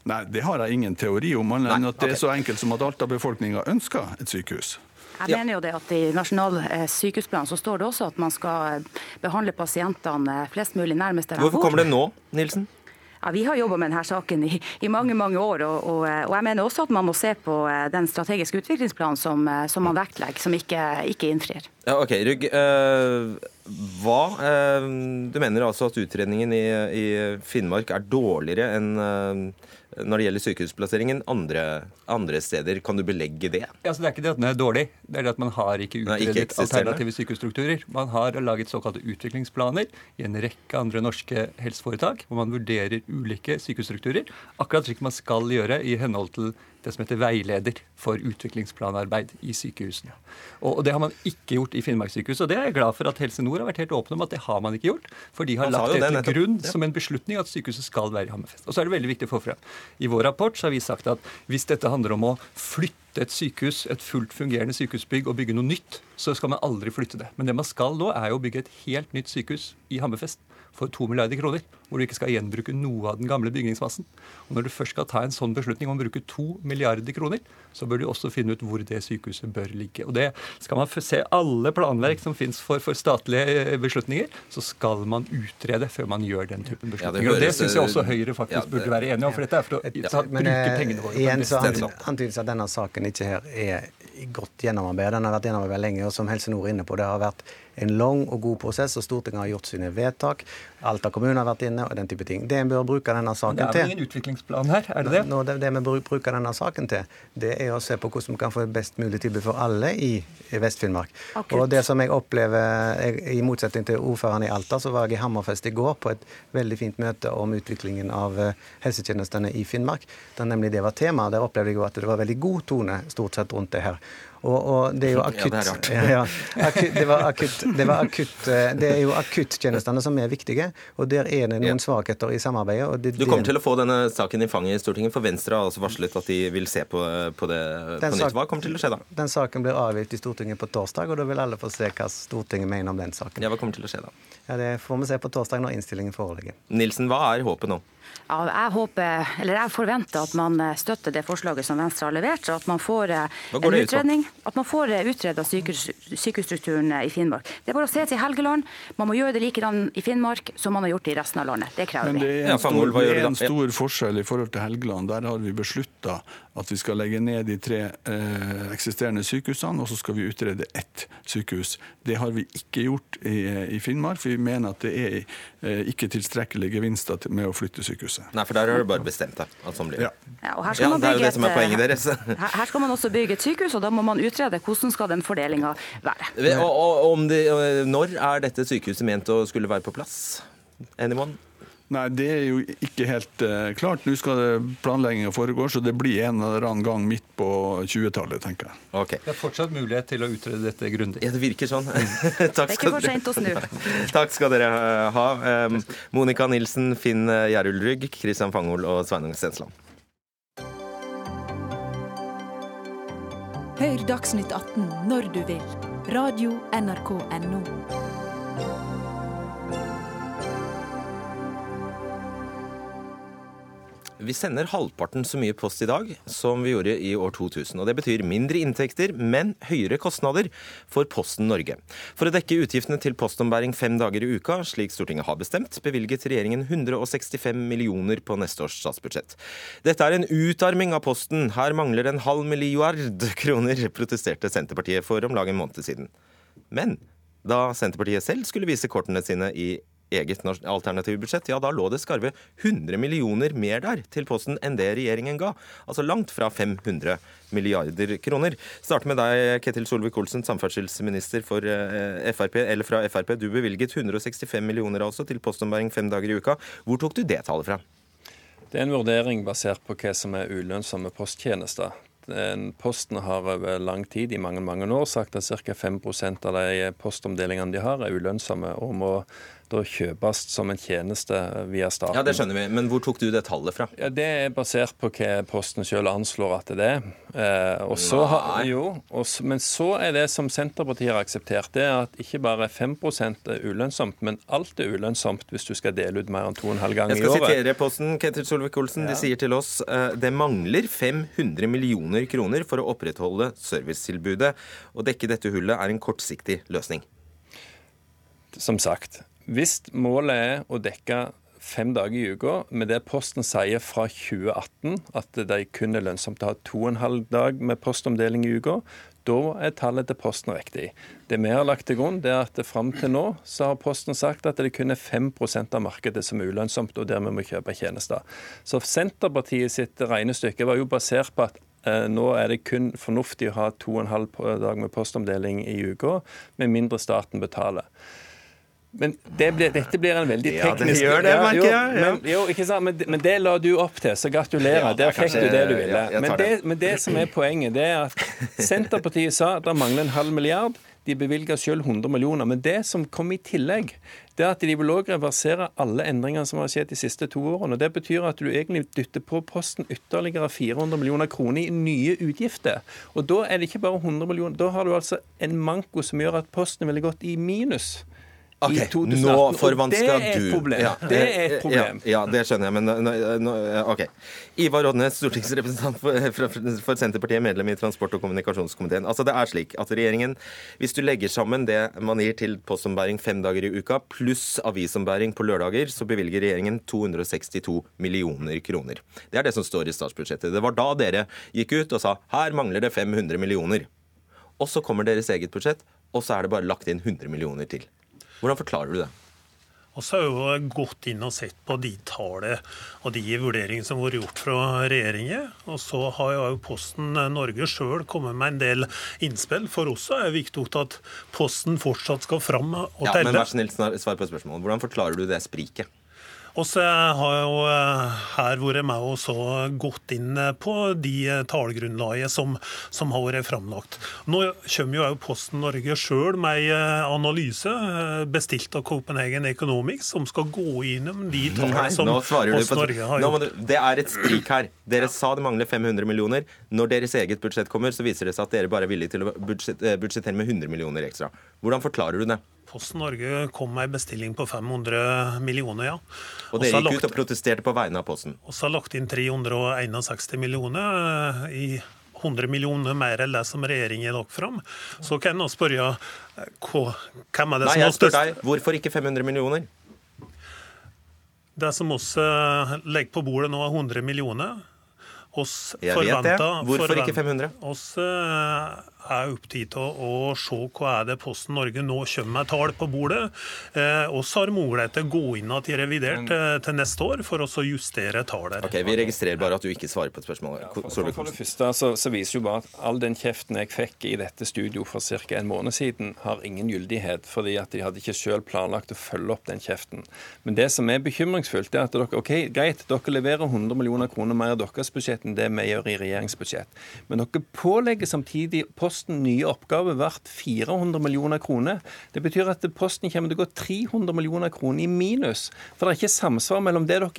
Nei, det har jeg ingen teori om, men Nei, at det er så enkelt som at Alta-befolkninga ønsker et sykehus. Jeg mener jo det at I Nasjonal eh, sykehusplan så står det også at man skal eh, behandle pasientene flest mulig nærmest der de bor. Hvorfor kommer det nå, Nilsen? Ja, Vi har jobba med denne saken i, i, mange mange år. Og, og, og, jeg mener også at man må se på eh, den strategiske utviklingsplanen som, som man vektlegger, som ikke, ikke innfrir. Ja, ok, Rygg. Øh, hva øh, Du mener altså at utredningen i, i Finnmark er dårligere enn uh, når det gjelder sykehusplasseringen andre, andre steder. Kan du belegge det? Ja, så det er ikke det at den er dårlig, det er det at man har ikke utredet alternative sykehusstrukturer. Man har laget såkalte utviklingsplaner i en rekke andre norske helseforetak, hvor man vurderer ulike sykehusstrukturer, akkurat slik man skal gjøre i henhold til det som heter veileder for utviklingsplanarbeid i sykehusene. Og, Det har man ikke gjort i Finnmarkssykehuset. Og det er jeg glad for at Helse Nord har vært helt åpne om at det har man ikke gjort. For de har lagt det til grunn som en beslutning at sykehuset skal være i Hammerfest. Og så er det veldig viktig å få frem. I vår rapport så har vi sagt at hvis dette handler om å flytte et sykehus, et fullt fungerende sykehusbygg og bygge noe nytt, så skal man aldri flytte det. Men det man skal nå, er jo å bygge et helt nytt sykehus i Hammerfest for to milliarder kroner. Hvor du ikke skal gjenbruke noe av den gamle bygningsmassen. Og Når du først skal ta en sånn beslutning om å bruke to milliarder kroner, så bør du også finne ut hvor det sykehuset bør ligge. Og det Skal man se alle planverk som finnes for, for statlige eh, beslutninger, så skal man utrede før man gjør den typen beslutninger. Ja, det, og det syns jeg også Høyre faktisk ja, det, burde være enige om. For dette er for å ja, men, bruke eh, pengene våre. Igjen så antydes at denne saken ikke her er godt gjennomarbeidet. Den har vært gjennomarbeidet lenge, og som Helse Nord er inne på, det har vært en lang og god prosess, og Stortinget har gjort sine vedtak. Alta kommune har vært inne, og den type ting. Det en bør bruke denne saken til Det er vel ingen utviklingsplan her, er det det? Nå, det, det vi bruker denne saken til, det er å se på hvordan vi kan få et best mulig tilbud for alle i Vest-Finnmark. Og det som jeg opplever, jeg, i motsetning til ordføreren i Alta, så var jeg i Hammerfest i går på et veldig fint møte om utviklingen av eh, helsetjenestene i Finnmark. Der nemlig det var tema. Der opplevde jeg jo at det var veldig god tone stort sett rundt det her. Og, og, det er jo akutt, ja, det, er ja, akutt, det, var akutt, det, var akutt, eh, det er jo akuttjenestene som er viktige, og der er det noen svakheter i samarbeidet. Det, du kommer til å få denne saken i fanget i Stortinget, for Venstre har altså varslet at de vil se på, på det på nytt. Hva kommer til å skje da? Den saken blir avgitt i Stortinget på torsdag, og da vil alle få se hva Stortinget mener om den saken. Ja, Hva kommer til å skje da? Ja, Det får vi se på torsdag når innstillingen foreligger. Nilsen, hva er håpet nå? Ja, jeg håper, eller jeg forventer at man eh, støtter det forslaget som Venstre har levert. At man får eh, en utredning, at man får eh, utreda sykehus, sykehusstrukturen i Finnmark. Det er bare å se til Helgeland. Man må gjøre det likedan i Finnmark som man har gjort i resten av landet. Det krever vi. Men det er en stor, det er en stor forskjell i forhold til Helgeland. Der har vi beslutta at vi skal legge ned de tre eh, eksisterende sykehusene, og så skal vi utrede ett sykehus. Det har vi ikke gjort i, i Finnmark, for vi mener at det er eh, ikke tilstrekkelige gevinster med å flytte sykehuset. Nei, for der har du bare bestemt deg at sånn blir det. Ja. og her skal man bygge det er det som er deres. her skal man også bygge et sykehus, og da må man utrede hvordan skal den fordelinga være. Og, og, og det, når er dette sykehuset ment å skulle være på plass? Anyone? Nei, det er jo ikke helt uh, klart. Nå skal planlegginga foregå, så det blir en eller annen gang midt på 20-tallet, tenker jeg. Okay. Det er fortsatt mulighet til å utrede dette grundig. Ja, det virker sånn. det er ikke for sent å snu. Takk skal dere eh, ha. Um, Monica Nilsen, Finn Gjerul Rygg, Christian Fangol og Sveinung Stensland. Hør Dagsnytt 18 når du vil. Radio NRK Radio.nrk.no. Vi sender halvparten så mye post i dag som vi gjorde i år 2000. og Det betyr mindre inntekter, men høyere kostnader for Posten Norge. For å dekke utgiftene til postombæring fem dager i uka, slik Stortinget har bestemt, bevilget regjeringen 165 millioner på neste års statsbudsjett. Dette er en utarming av Posten. Her mangler en halv milliard kroner, protesterte Senterpartiet for om lag en måned siden. Men da Senterpartiet selv skulle vise kortene sine i eget alternative budsjett, ja da lå det skarve 100 millioner mer der til Posten enn det regjeringen ga. Altså langt fra 500 milliarder kroner. Starte med deg, Ketil Solvik-Olsen, samferdselsminister for eh, Frp, eller fra Frp. Du bevilget 165 millioner altså til postombæring fem dager i uka. Hvor tok du det tallet fra? Det er en vurdering basert på hva som er ulønnsomme posttjenester. Posten har over lang tid, i mange mange år, sagt at ca. 5% av de postomdelingene de har, er ulønnsomme og må da kjøpes som en tjeneste via staten. Ja, Det skjønner vi, men hvor tok du det tallet fra? Ja, Det er basert på hva Posten selv anslår at det er. Eh, så har, jo, og, men så er det som Senterpartiet har akseptert, det er at ikke bare 5 er ulønnsomt, men alt er ulønnsomt hvis du skal dele ut mer enn 2,5 ganger i året. Jeg skal sitere Posten, Ketil Solvik-Olsen. Ja. De sier til oss eh, det mangler 500 millioner kroner for å opprettholde servicetilbudet. Å dekke dette hullet er en kortsiktig løsning. Som sagt, hvis målet er å dekke fem dager i uka, med det Posten sier fra 2018, at de kun er lønnsomt å ha to og en halv dag med postomdeling i uka, da er tallet til Posten riktig. Det vi har lagt til grunn, det er at fram til nå så har Posten sagt at det kun er 5% av markedet som er ulønnsomt, og dermed må kjøpe tjenester. Så Senterpartiet sitt regnestykke var jo basert på at eh, nå er det kun fornuftig å ha to og en halv dag med postomdeling i uka, med mindre staten betaler. Men det ble, dette blir en veldig teknisk Ja, det gjør det, merker jeg. Ja, men, jo, ikke sant? Men, men, det la du opp til, så gratulerer. Der fikk du det du ville. Men det, men det, som er poenget, det er at Senterpartiet sa at det mangler en halv milliard. De bevilga selv 100 millioner. Men det som kom i tillegg, det er at de vil òg reversere alle endringene som har skjedd de siste to årene. og Det betyr at du egentlig dytter på Posten ytterligere 400 millioner kroner i nye utgifter. Og da er det ikke bare 100 millioner, da har du altså en manko som gjør at Posten ville gått i minus. Okay, nå forvanska du. Det er et problem. Ja, det er et problem. Ja, ja, det skjønner jeg, men nå, OK. Ivar Odnes, stortingsrepresentant for, for, Senterpartiet, medlem i transport- og kommunikasjonskomiteen. Altså, det er slik at regjeringen, hvis du legger sammen det man gir til postombæring fem dager i uka, pluss avisombæring på lørdager, så bevilger regjeringen 262 millioner kroner. Det er det som står i statsbudsjettet. Det var da dere gikk ut og sa her mangler det 500 millioner. Og så kommer deres eget budsjett, og så er det bare lagt inn 100 millioner til. Hvordan forklarer du det? Og så har jo gått inn og sett på de tallene og de vurderingene som har vært gjort fra regjeringen. Og så har jo Posten Norge sjøl kommet med en del innspill. For oss er det viktig at Posten fortsatt skal fram og telle. Ja, men vær snill, svar på spørsmålet. Hvordan forklarer du det spriket? Så har jo eh, her vært med og så gått inn på de tallgrunnlagene som, som, har vært framlagt. Nå kommer jo Posten Norge sjøl med en eh, analyse eh, bestilt av Copenhagen Economics som skal gå innom de tallene som Posten Norge har gjort. Du, det er et sprik her. Dere sa det mangler 500 millioner. Når deres eget budsjett kommer, så viser det seg at dere bare er villige til å budsjettere med 100 millioner ekstra. Hvordan forklarer du det? Posten Norge kom med en bestilling på 500 millioner, ja. Og dere gikk ut og protesterte på vegne av Posten? Og så har lagt inn 361 millioner eh, i 100 millioner mer enn det som regjeringen la fram. Så kan jeg spørre eh, hvem er det Nei, som jeg spør deg, Hvorfor ikke 500 millioner? Det som vi eh, legger på bordet nå, er 100 millioner. Oss jeg vet det. Hvorfor ikke 500? Oss er opptatt av å se hva er det Posten Norge nå kommer med tall på bordet. Eh, oss har mulighet til å gå inn igjen i revidert eh, til neste år for å justere tallet. Okay, Vi registrerer bare at du ikke svarer på et spørsmål. Ja, for, for, for, det første så, så, viser jo bare at all den kjeften jeg fikk i dette studio for ca. en måned siden, har ingen gyldighet, fordi at de hadde ikke selv planlagt å følge opp den kjeften. Men det som er bekymringsfullt, er at dere ok, greit, dere leverer 100 millioner kroner mer i deres budsjett enn det vi gjør i regjeringsbudsjett. Men dere pålegger samtidig Posten nye oppgaver verdt 400 millioner kroner. Det betyr at Posten kommer til å gå 300 millioner kroner i minus. For det er ikke samsvar mellom det dere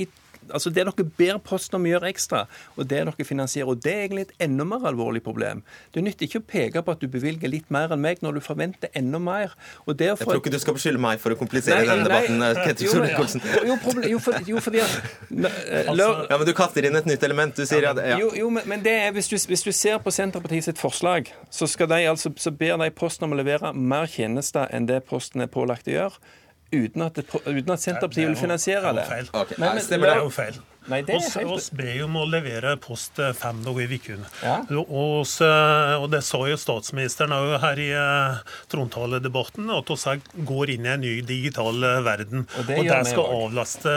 altså det dere ber Posten om å gjøre ekstra, og det dere finansierer. og Det er egentlig et enda mer alvorlig problem. Det nytter ikke å peke på at du bevilger litt mer enn meg, når du forventer enda mer. For... Jeg tror ikke du skal beskylde meg for å komplisere nei, denne debatten, nei, jo, men, Jo, problem, jo, for, jo, fordi at eh, altså, Ja, Men du kaster inn et nytt element. Du sier at ja. Jo, jo men, men det er, hvis du, hvis du ser på Senterpartiet sitt forslag, så, skal de, altså, så ber de Posten om å levere mer tjenester enn det Posten er pålagt å gjøre uten at, uten at Senterpartiet vil finansiere det. Det er jo feil. Okay. Men, men, det er jo feil. Nei, det oss, oss ber om å levere post eh, fem dager i uken. Ja. Og, og, det sa jo statsministeren òg her i uh, trontaledebatten, at vi går inn i en ny digital verden. Og det, og det skal avlaste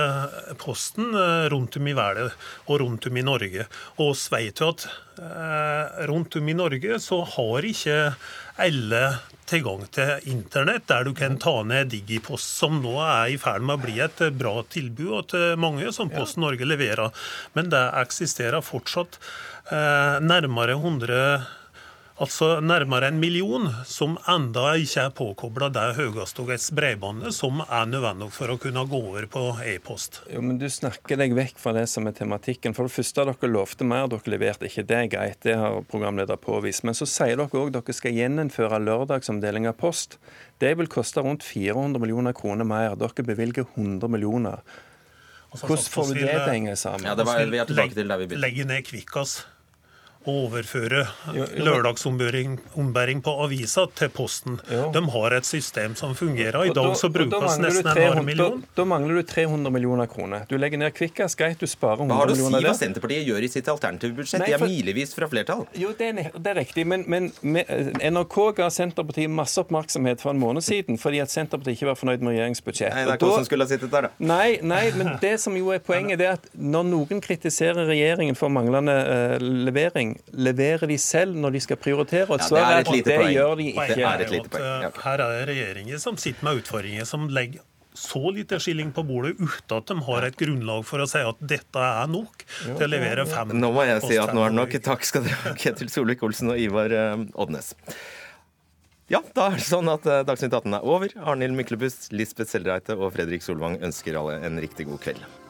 Posten rundt om i verden og rundt om i Norge. Og vi vet jo at rundt om i Norge så har ikke alle tilgang til internett, der du kan ta ned Digipost, som nå er i ferd med å bli et bra tilbud til mange, som Posten Norge leverer. Men det eksisterer fortsatt eh, nærmere 100 Altså nærmere en million som enda ikke er påkobla det høyhastighetsbredbåndet som er nødvendig for å kunne gå over på e-post. Jo, men Du snakker deg vekk fra det som er tematikken. For det første, dere lovte mer, dere leverte ikke. Det er greit, det har programleder påvist. Men så sier dere òg dere skal gjeninnføre lørdagsomdeling av post. Det vil koste rundt 400 millioner kroner mer. Dere bevilger 100 millioner. Hvordan får vi det til å henge sammen? Ja, det var, vi er tilbake til der vi Legge ned Kvikkas overføre lørdagsombæring på avisa til Posten. Jo. De har et system som fungerer. I dag så brukes nesten en halv million. Da, da, mangler du 300 millioner kroner. Du legger ned Kvikkas greit, du sparer 100 millioner. Hva har du å si hva Senterpartiet gjør i sitt alternative budsjett? De er milevis fra flertall. Jo, det er, det er riktig, men, men med, NRK ga Senterpartiet masse oppmerksomhet for en måned siden fordi at Senterpartiet ikke var fornøyd med regjeringsbudsjettet. Nei, det er hva som skulle ha sittet der, da. Nei, nei, men det som jo er poenget, det er at når noen kritiserer regjeringen for manglende uh, levering, leverer de selv når de skal prioritere? Og ja, det er et lite poeng. gjør de ikke. Er et lite poeng. Ja. Her er det regjeringer som sitter med utfordringer som legger så lite skilling på bordet uten at de har et grunnlag for å si at dette er nok til å levere fem Nå må jeg si at nå er det nok. Takk skal dere ha, Ketil Solvik-Olsen og Ivar uh, Odnes. Ja, da er det sånn at uh, Dagsnytt 18 er over. Arnhild Myklebust, Lisbeth Sellreite og Fredrik Solvang ønsker alle en riktig god kveld.